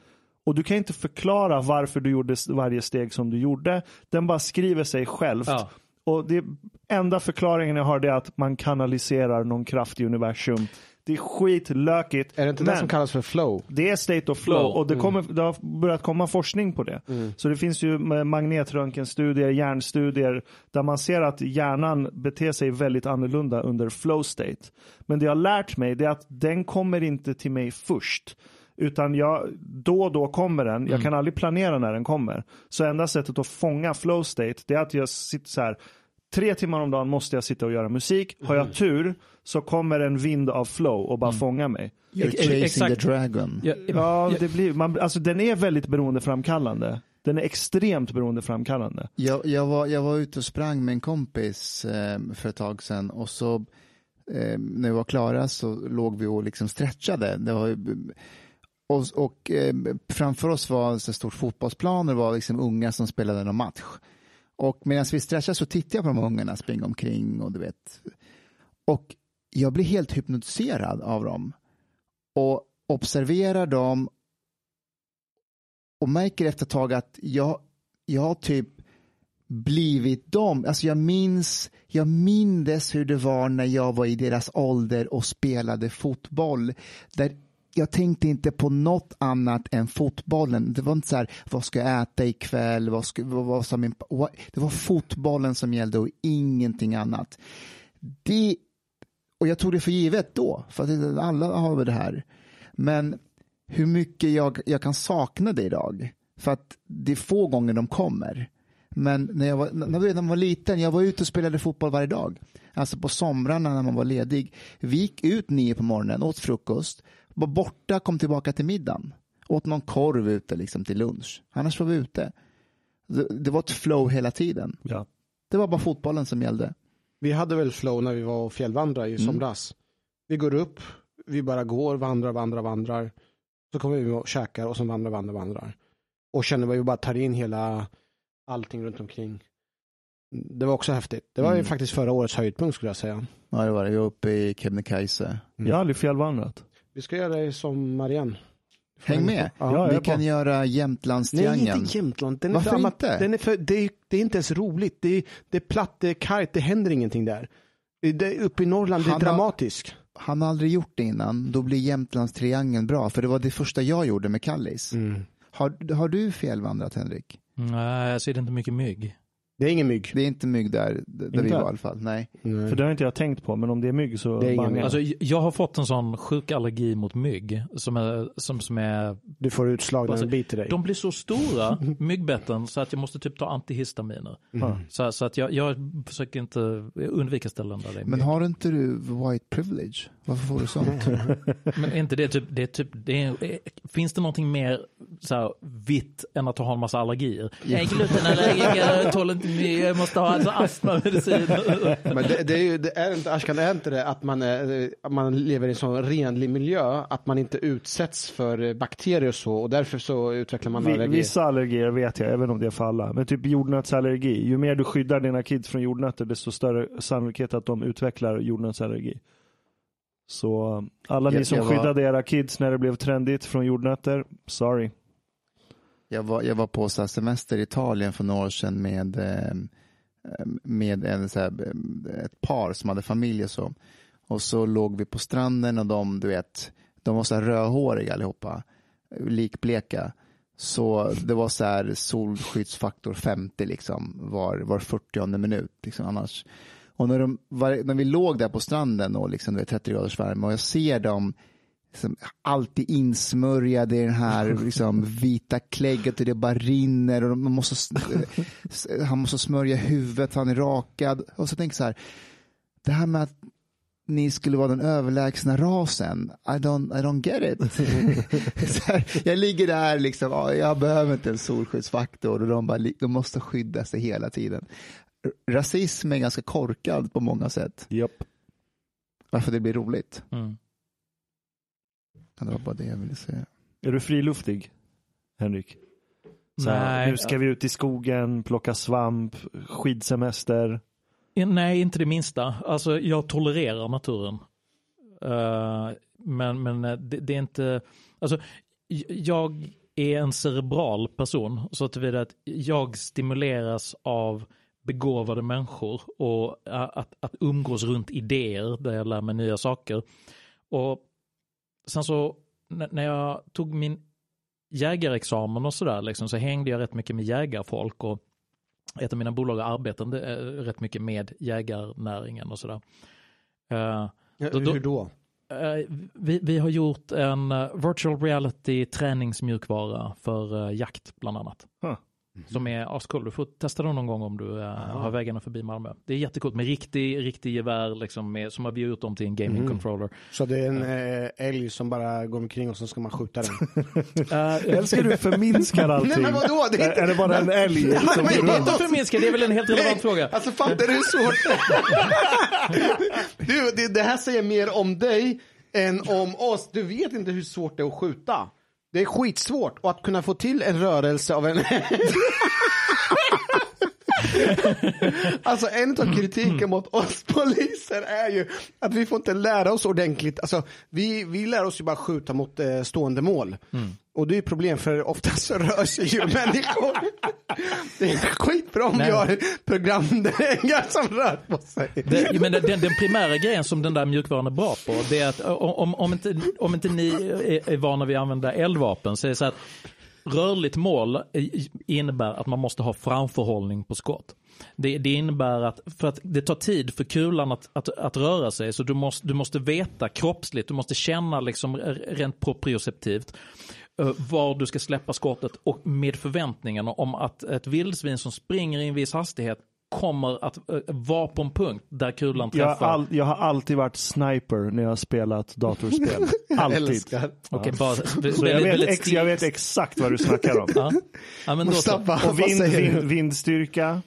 Och du kan inte förklara varför du gjorde varje steg som du gjorde. Den bara skriver sig självt. Ja. Och det enda förklaringen jag har är att man kanaliserar någon kraft i universum. Det är skitlökigt. Är det inte men det som kallas för flow? det är state of flow Flow. och det, kommer, det har börjat komma forskning på det. Så det finns ju magnetröntgenstudier, hjärnstudier där man ser att hjärnan beter sig väldigt annorlunda under flow state. Men det jag har lärt mig det är att den kommer inte till mig först. Utan jag, då och då kommer den. Jag kan aldrig planera när den kommer. Så enda sättet att fånga flow state det är att jag sitter så här. Tre timmar om dagen måste jag sitta och göra musik. Har jag tur så kommer en vind av flow och bara fånga mig. You're chasing exakt. the dragon. Ja, Ja, det blir, man, alltså den är väldigt beroendeframkallande. Den är extremt beroendeframkallande. Jag, jag, var, jag var ute och sprang med en kompis eh, för ett tag sedan och så eh, när vi var klara så låg vi och liksom stretchade. Det var, och och eh, framför oss var en så stor fotbollsplan och det var liksom unga som spelade någon match. Och medan vi stretchade så tittade jag på de ungarna springa omkring och du vet. Och jag blir helt hypnotiserad av dem. Och observerar dem och märker efter ett tag att jag, jag har typ blivit dem. Alltså jag minns, jag mindes hur det var när jag var i deras ålder och spelade fotboll. Där jag tänkte inte på något annat än fotbollen. Det var inte så här, vad ska jag äta ikväll? Vad ska, vad, vad ska min, vad, det var fotbollen som gällde och ingenting annat. Det, och jag tog det för givet då, för att alla har väl det här. Men hur mycket jag, jag kan sakna det idag. För att det är få gånger de kommer. Men när jag var, när jag var liten, jag var ute och spelade fotboll varje dag. Alltså på somrarna när man var ledig. Vi gick ut nio på morgonen, åt frukost, var borta, kom tillbaka till middagen. Åt någon korv ute liksom till lunch. Annars var vi ute. Det, det var ett flow hela tiden. Ja. Det var bara fotbollen som gällde. Vi hade väl flow när vi var och fjällvandrare i Mm. somras. Vi går upp, vi bara går, vandrar, vandrar, vandrar. Så kommer vi och käkar och så vandrar, vandrar, vandrar. Och känner vad vi bara tar in hela allting runt omkring. Det var också häftigt. Det var ju Mm. faktiskt förra årets höjdpunkt skulle jag säga. Ja, det var det. Jag var uppe i Kebnekaise. Jag har aldrig fjällvandrat. Vi ska göra det som Marianne. Häng med. Ja, Vi kan på. göra Nej, Jämtlandstriangeln. inte Jämtland. Den är Varför för ama- inte? Den är för, det, är, det är inte ens roligt. Det är, det är platt, det är kargt, det händer ingenting där. Det, uppe i Norrland, det är dramatiskt. Han har aldrig gjort det innan. Då blir Jämtlandstriangeln bra. För det var det första jag gjorde med Kallis. Mm. Har, har du fjällvandrat Henrik? Nej, jag ser inte mycket mygg. Det är ingen mygg. Det är inte mygg där, där vi Inte? var i alla fall. Nej. Nej. För det har inte jag tänkt på, men om det är mygg så Det är ingen mygg. jag. Alltså, jag har fått en sån sjuk allergi mot mygg som är, som, som är Du får utslag när Alltså, den biter dig. de blir så stora, myggbetten, så att jag måste typ ta antihistaminer. Mm. Så, så att jag, jag försöker inte undvika ställen där det är Men mygg. har inte du white privilege? Varför får du sånt? Men är inte det typ, det är typ, det är, finns det någonting mer så här, vitt än att ha en massa allergier? Jag är glutenallergiker, tål inte jag måste ha alltså astmamedicin. Men det, det är ju, det är inte, Ashkan, är inte det att man, är, att man lever i en sån renlig miljö, att man inte utsätts för bakterier och så, och därför så utvecklar man Vi- allergi. Vissa allergier vet jag, även om det är för alla. Men typ jordnötsallergi. Ju mer du skyddar dina kids från jordnötter, desto större sannolikhet att de utvecklar jordnötsallergi. Så alla ni som var- skyddade era kids när det blev trendigt från jordnötter, sorry. Jag var, jag var på så semester i Italien för några år sedan med, eh, med en, så här, ett par som hade familj och så. Och så låg vi på stranden och de, du vet, de var så här rödhåriga allihopa, likbleka. Så det var så här solskyddsfaktor 50 liksom var, var 40 minut liksom annars. Och när, de, var, när vi låg där på stranden och liksom, det var 30 graders värme och jag ser dem liksom, alltid insmörjade i den här liksom, vita klägget och det bara rinner och de måste, han måste smörja huvudet, han är rakad. Och så tänker jag så här, det här med att ni skulle vara den överlägsna rasen, I don't, I don't get it. här, jag ligger där, liksom, ja, jag behöver inte en solskyddsfaktor och de, bara, de måste skydda sig hela tiden. Rasism är ganska korkad på många sätt. Japp. Varför det blir roligt. Mm. Det var bara det jag ville säga. Är du friluftig, Henrik? Så här, Nej. Nu ska vi ut i skogen, plocka svamp, skidsemester. Nej, inte det minsta. Alltså, jag tolererar naturen. Eh, men men eh, det, det är inte... Alltså, jag är en cerebral person så tillvida att jag stimuleras av begåvade människor och eh, att, att umgås runt idéer där jag lär mig nya saker. Och sen så när jag tog min jägarexamen och sådär liksom, så hängde jag rätt mycket med jägarfolk och ett av mina bolag arbetade eh, rätt mycket med jägarnäringen och sådär. Eh, Ja, Då- Hur då? eh, vi, vi har gjort en virtual reality träningsmjukvara för eh, jakt bland annat. Huh. Som är ascool. Du får testa den någon gång om du uh, har vägarna förbi Malmö. Det är jättecoolt med riktig, riktig gevär liksom med, som har vi gjort om till en gaming Mm. controller. Så det är en eh, älg som bara går omkring och så ska man skjuta den. Uh, Älskar du förminskar allting? Nej men vadå? Det är inte... Är det bara en älg som men går det är runt? inte förminska, det är väl en helt relevant fråga. Alltså fattar du hur svårt? Du, det, det här säger mer om dig än om oss. Du vet inte hur svårt det är att skjuta. Det är skitsvårt och att kunna få till en rörelse av en Alltså en av kritiken mot oss poliser är ju att vi får inte lära oss ordentligt. Alltså vi, vi lär oss ju bara skjuta mot eh, stående mål. Och det är ju problem för oftast så rör sig ju människor. Det är skitbra om vi har programdrängar som rör på sig. Det, men den, den primära grejen som den där mjukvaran är bra på, det är att om, om, inte, om inte ni är, är vana vid att använda eldvapen så är det så att rörligt mål innebär att man måste ha framförhållning på skott. Det, det innebär att, för att det tar tid för kulan att, att, att röra sig, så du måste, du måste veta kroppsligt, du måste känna liksom rent proprioceptivt eh, var du ska släppa skottet och med förväntningen om att ett vildsvin som springer i en viss hastighet kommer att uh, vara på en punkt där kulan Jag träffar. har, all, jag har alltid varit sniper när jag har spelat datorspel. Alltid. Okej, bara, Så väldigt, jag, vet ex, jag vet exakt vad du snackar om. Ja. Ja, men. Mustafa, Och vind, vind, vindstyrka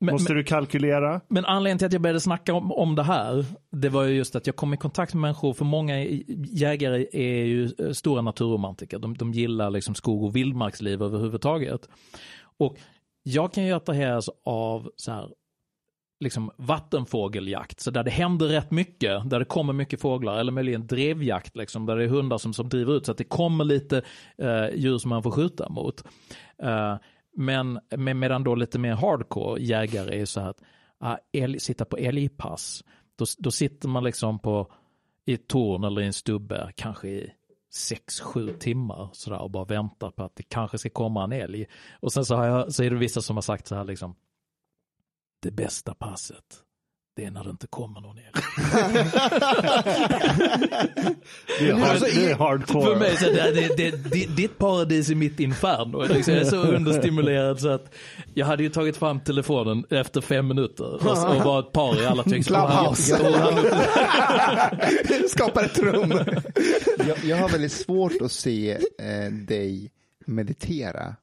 men, måste men, du kalkylera. men anledningen till att jag började snacka om, om det här, det var ju just att jag kom i kontakt med människor, för många jägare är ju eh, stora naturromantiker. De, de gillar liksom skog och vildmarksliv överhuvudtaget. Och jag kan ju attraheras av så här, liksom vattenfågeljakt, så där det händer rätt mycket, där det kommer mycket fåglar, eller möjligen drevjakt, liksom, där det är hundar som, som driver ut, så att det kommer lite eh, djur som man får skjuta mot. Eh, men med, medan då lite mer hardcore jägare är så här att ah, älg, sitta på älgpass, då, då sitter man liksom på i ett torn eller i en stubbe, kanske i sex, sju timmar sådär och bara väntar på att det kanske ska komma en älg. Och sen så, har jag, så är det vissa som har sagt så här liksom, det bästa passet, det är när det inte kommer någon älg. Det är, hard, alltså, det är hardcore. För mig så är det, det, det, ditt paradis är mitt inferno. Liksom, Jag är så understimulerad så att jag hade ju tagit fram telefonen efter fem minuter och, och var ett par i alla tycks. Clubhouse. Skapar ett rum. Jag, jag har väldigt svårt att se eh, dig meditera.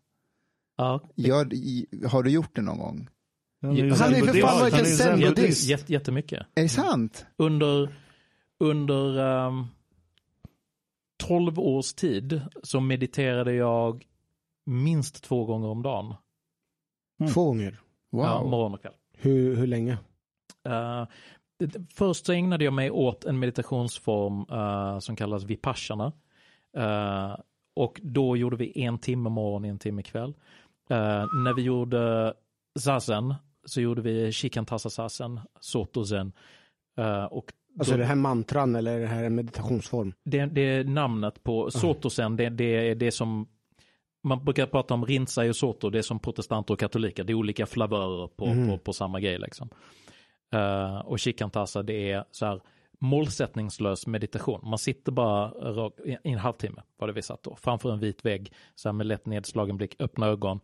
Ja, Jag, har du gjort det någon gång? Han är ju Han är för fan zen-buddhist. zen-buddhist. jätte, jättemycket. Är det sant? Under, under um, 12 års tid så mediterade jag minst två gånger om dagen. Två gånger. Wow. Ja, morgon och kväll. Hur, hur länge? Uh, det- först så ägnade jag mig åt en meditationsform uh, som kallas vipassana. Uh, och då gjorde vi en timme morgon, en timme kväll. Uh, när vi gjorde zazen så gjorde vi shikantasa zazen, soto zen. Uh, och Alltså då- det här mantran eller det här en meditationsform? det, det är namnet på sotosen, det, det är det som man brukar prata om rinsai och soto, det är som protestanter och katoliker, det är olika flavörer på, Mhm. på, på samma grej. Liksom. Eh, och shikantasa det är så här målsättningslös meditation. Man sitter bara i en halvtimme, var det vi satt då, framför en vit vägg, så här med lätt nedslagen blick, öppna ögon.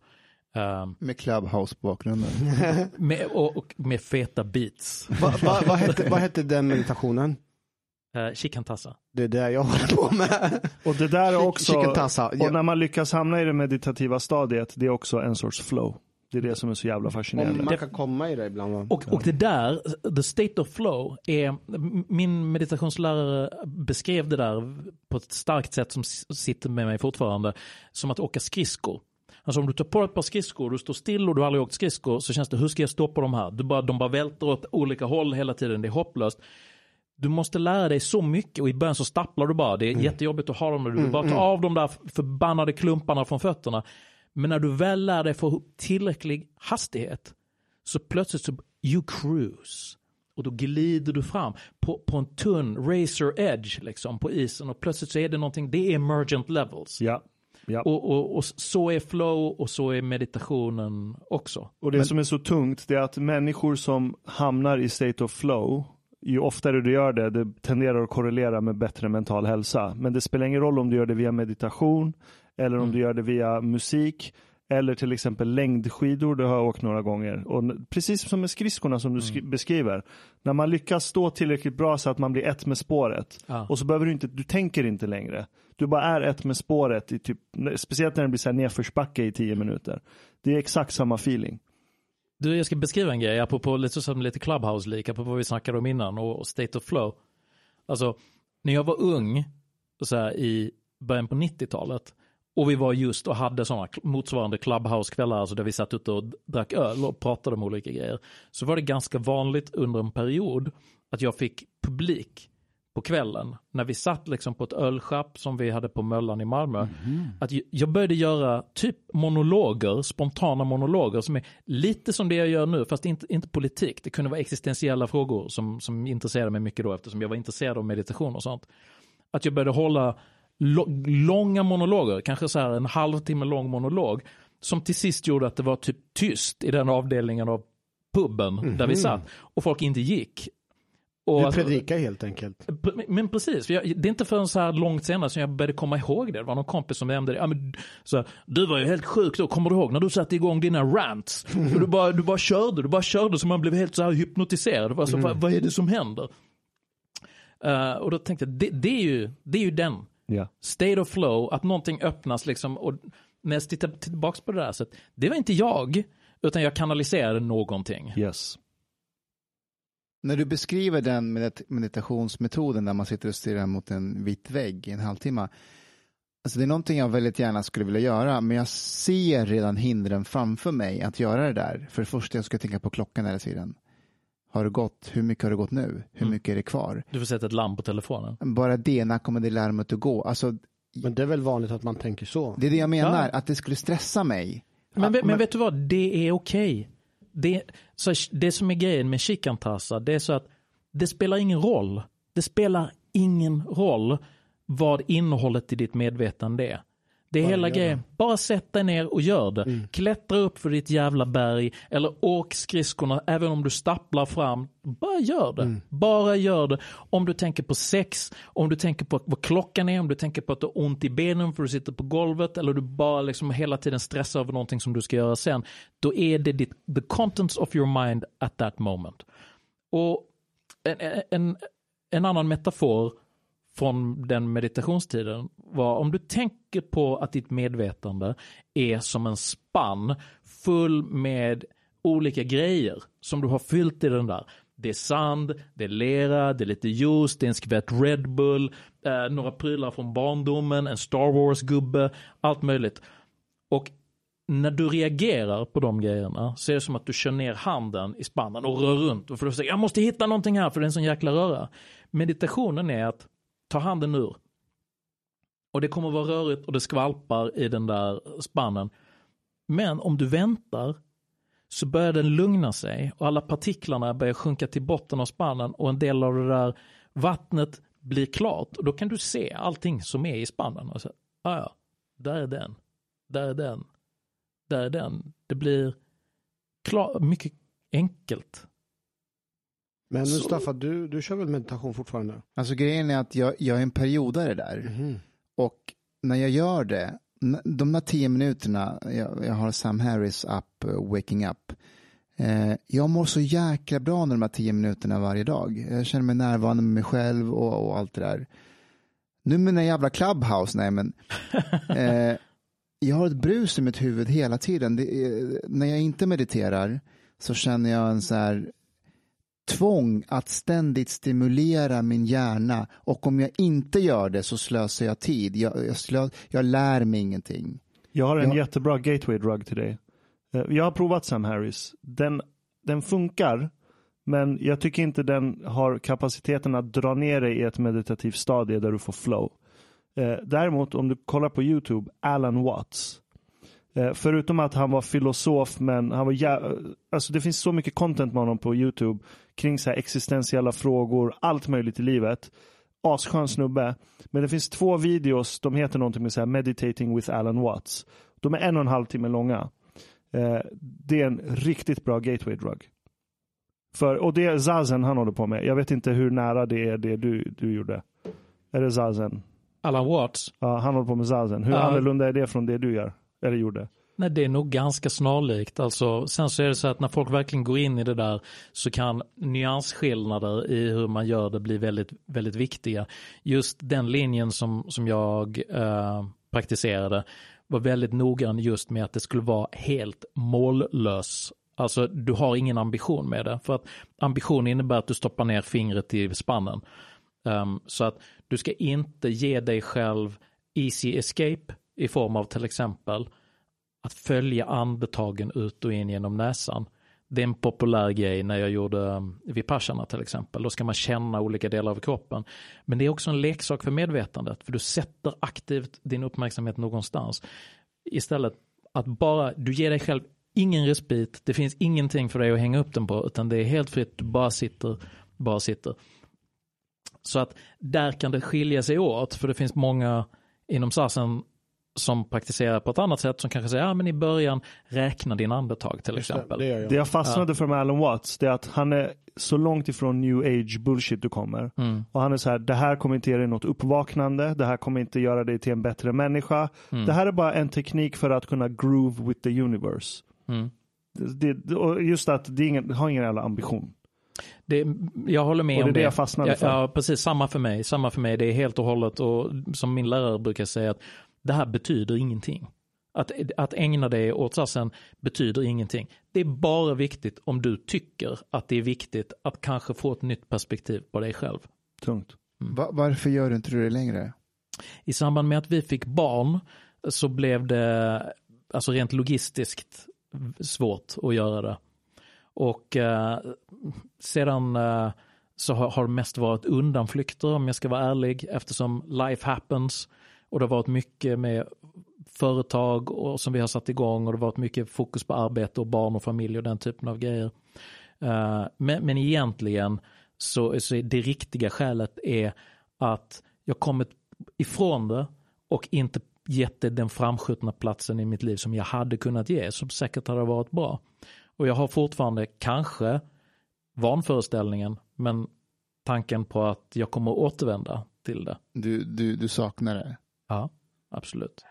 Eh, Med Clubhouse på bakgrunden. med, och, och med feta beats. Va, va, vad, hette, vad hette den meditationen? Uh, shikantasa. Det är det jag håller på med. Och det där är också, Shikantasa. och när man lyckas hamna i det meditativa stadiet, det är också en sorts flow. Det är det som är så jävla fascinerande. Om man kan komma i det ibland. Va? Och, och det där, the state of flow, är, min meditationslärare beskrev det där på ett starkt sätt som sitter med mig fortfarande, som att åka skridskor. Alltså om du tar på ett par skridskor, du står still och du har aldrig åkt skridskor, så känns det, hur ska jag stoppa de här? Du bara, de bara välter åt olika håll hela tiden, det är hopplöst. Du måste lära dig så mycket och i början så stapplar du bara. Det är jättejobbigt att ha dem. Du bara tar av de där förbannade klumparna från fötterna. Men när du väl lär dig få tillräcklig hastighet så plötsligt så you cruise. Och då glider du fram på, på en tunn razor edge liksom på isen och plötsligt så är det någonting, det är emergent levels. Ja. Ja. Och, och, och så är flow och så är meditationen också. Och det som är så tungt det är att människor som hamnar i state of flow, ju oftare du gör det, det tenderar att korrelera med bättre mental hälsa. Men det spelar ingen roll om du gör det via meditation eller om Mm. du gör det via musik Eller till exempel längdskidor, det har jag åkt några gånger. Och precis som med skridskorna som du sk- beskriver. När man lyckas stå tillräckligt bra så att man blir ett med spåret. Ja. Och så behöver du inte, du tänker inte längre. Du bara är ett med spåret, i typ, speciellt när det blir så här nedförsbacke i tio minuter. Det är exakt samma feeling. Du, jag ska beskriva en grej, apropå lite som lite clubhouse lika på vad vi snackade om innan och state of flow. Alltså, när jag var ung, så här, i början på 90-talet, och vi var just och hade sådana motsvarande clubhouse-kvällar, alltså där vi satt ute och drack öl och pratade om olika grejer, så var det ganska vanligt under en period att jag fick publik på kvällen när vi satt liksom på ett ölschapp som vi hade på Möllan i Malmö. Att ju- jag började göra typ monologer, spontana monologer som är lite som det jag gör nu, fast inte, inte politik. Det kunde vara existentiella frågor som, som intresserade mig mycket då eftersom jag var intresserad av meditation och sånt. Att jag började hålla långa monologer, kanske så här en halvtimme lång monolog, som till sist gjorde att det var typ tyst i den avdelningen av puben där vi satt och folk inte gick. Och Du alltså- predikar helt enkelt. Men precis, för jag, det är inte förrän så här långt senare som jag började komma ihåg det. Det var någon kompis som nämnde det. Ja, men, så, här, du var ju helt sjuk då, kommer du ihåg när du satte igång dina rants? Du, bara, du bara körde, du bara körde så man blev helt så här hypnotiserad. Det var så, vad, vad är det som händer? Eh, och då tänkte jag, det, det, är ju, det är ju den. Ja. State of flow, att någonting öppnas liksom. Och när jag tittar tillbaka på det där, så att det var inte jag, utan jag kanaliserade någonting. Yes. När du beskriver den medit- meditationsmetoden där man sitter och stirrar mot en vit vägg i en halvtimme. Alltså det är någonting jag väldigt gärna skulle vilja göra, men jag ser redan hindren framför mig att göra det där. För det första jag ska tänka på klockan hela tiden. Har det gått? Hur mycket har det gått nu? Hur Mm. mycket är det kvar? Du får sätta ett lamm på telefonen. Bara det, när kommer det larmet att gå? Alltså, Men det är väl vanligt att man tänker så. det är det jag menar, Ja. att det skulle stressa mig. Men, Att- vet- men vet du vad, det är okej. Det, så det som är grejen med Shikantasa, det är så att det spelar ingen roll. Det spelar ingen roll vad innehållet i ditt medvetande är. Det är Bara hela grejen. Bara sätt dig ner och gör det. Klättra upp för ditt jävla berg eller åk skridskorna även om du stapplar fram. Bara gör det. Bara gör det. Om du tänker på sex, om du tänker på vad klockan är, om du tänker på att du har ont i benen för att du sitter på golvet eller du bara liksom hela tiden stressar över någonting som du ska göra sen. Då är det ditt, the contents of your mind at that moment. Och en, en, en annan metafor från den meditationstiden var om du tänker på att ditt medvetande är som en spann full med olika grejer som du har fyllt i den där. Det är sand, det är lera, det är lite juice, det är en skvätt Red Bull, eh, några prylar från barndomen, en Star Wars-gubbe, allt möjligt. Och när du reagerar på de grejerna så är det som att du kör ner handen i spannen och rör runt. Och för att säga, jag måste hitta någonting här för det är en sån jäkla röra. Meditationen är att ta handen ur. Och det kommer vara rörigt och det skvalpar i den där spannen. Men om du väntar så börjar den lugna sig och alla partiklarna börjar sjunka till botten av spannen och en del av det där vattnet blir klart. Och då kan du se allting som är i spannen. Och så, ah ja, där är den, där är den, där är den. Det blir klar, mycket enkelt. Men Så- Mustafa, du, du kör väl meditation fortfarande? Alltså grejen är att jag, jag är en periodare där. Mhm. Och när jag gör det, de där tio minuterna, jag, jag har Sam Harris app, eh, Waking Up. Eh, jag mår så jäkla bra under de här tio minuterna varje dag. Jag känner mig närvarande med mig själv och, och allt det där. Nu med den jävla clubhouse, nej men. Eh, jag har ett brus i mitt huvud hela tiden. Det är, när jag inte mediterar så känner jag en så här tvång att ständigt stimulera min hjärna och om jag inte gör det så slösar jag tid. Jag, jag, slö, jag lär mig ingenting. Jag har en Ja. jättebra gateway drug till dig. Eh, Jag har provat Sam Harris. Den, den funkar, men jag tycker inte den har kapaciteten att dra ner dig i ett meditativt stadie där du får flow. Eh, Däremot om du kollar på YouTube, Alan Watts. Eh, Förutom att han var filosof, men han var jä- alltså det finns så mycket content med honom på YouTube kring så existentiella frågor, allt möjligt i livet. Asskön snubbe. Men det finns två videos, de heter någonting med så här Meditating with Alan Watts. De är en och en halv timme långa. Eh, det är en riktigt bra gateway drug. För, och det är zazen han håller på med. Jag vet inte hur nära det är det du, du gjorde. Är det zazen? Alan Watts, Ja, han håller på med zazen. Hur Ja. annorlunda är det från det du gör? Eller gjorde? Nej, det är nog ganska snarlikt. Alltså, sen så är det så att när folk verkligen går in i det där så kan nyansskillnader i hur man gör det bli väldigt, väldigt viktiga. Just den linjen som, som jag eh, praktiserade var väldigt noggrann just med att det skulle vara helt mållös. Alltså du har ingen ambition med det. För att ambition innebär att du stoppar ner fingret i spannen. Um, så att du ska inte ge dig själv easy escape i form av till exempel att följa andetagen ut och in genom näsan. Det är en populär grej när jag gjorde um, Vipassana till exempel. Då ska man känna olika delar av kroppen. Men det är också en leksak för medvetandet. För du sätter aktivt din uppmärksamhet någonstans. Istället att bara, du ger dig själv ingen respit. Det finns ingenting för dig att hänga upp den på. Utan det är helt fritt, du bara sitter, bara sitter. Så att där kan det skilja sig åt. För det finns många inom sassen som praktiserar på ett annat sätt som kanske säger, ja men i början räkna din andetag till exempel. Det, gör jag. Det jag fastnade för med Alan Watts, det är att han är så långt ifrån new age bullshit du kommer. Mm. Och han är så här, det här kommer inte ge dig något uppvaknande, det här kommer inte göra dig till en bättre människa. Mm. Det här är bara en teknik för att kunna groove with the universe. Mm. Det, det, och just att det, ingen, det har ingen jävla ambition. Det, jag håller med Och det är om det jag fastnade ja, för. Ja, precis. Samma för mig. Samma för mig. Det är helt och hållet och som min lärare brukar säga att det här betyder ingenting. Att, att ägna dig åt sassen betyder ingenting. Det är bara viktigt om du tycker att det är viktigt att kanske få ett nytt perspektiv på dig själv. Tungt. Va- varför gör du inte det längre? I samband med att vi fick barn så blev det alltså rent logistiskt svårt att göra det. Och eh, sedan eh, så har, har det mest varit undanflykter om jag ska vara ärlig eftersom life happens och det har varit mycket med företag och, som vi har satt igång och det har varit mycket fokus på arbete och barn och familj och den typen av grejer. Uh, men, men egentligen så, så är det riktiga skälet är att jag kommit ifrån det och inte gett det den framskjutna platsen i mitt liv som jag hade kunnat ge, som säkert hade varit bra. Och jag har fortfarande kanske vanföreställningen, men tanken på att jag kommer återvända till det. Du, du, du saknar det. Ja, absolut.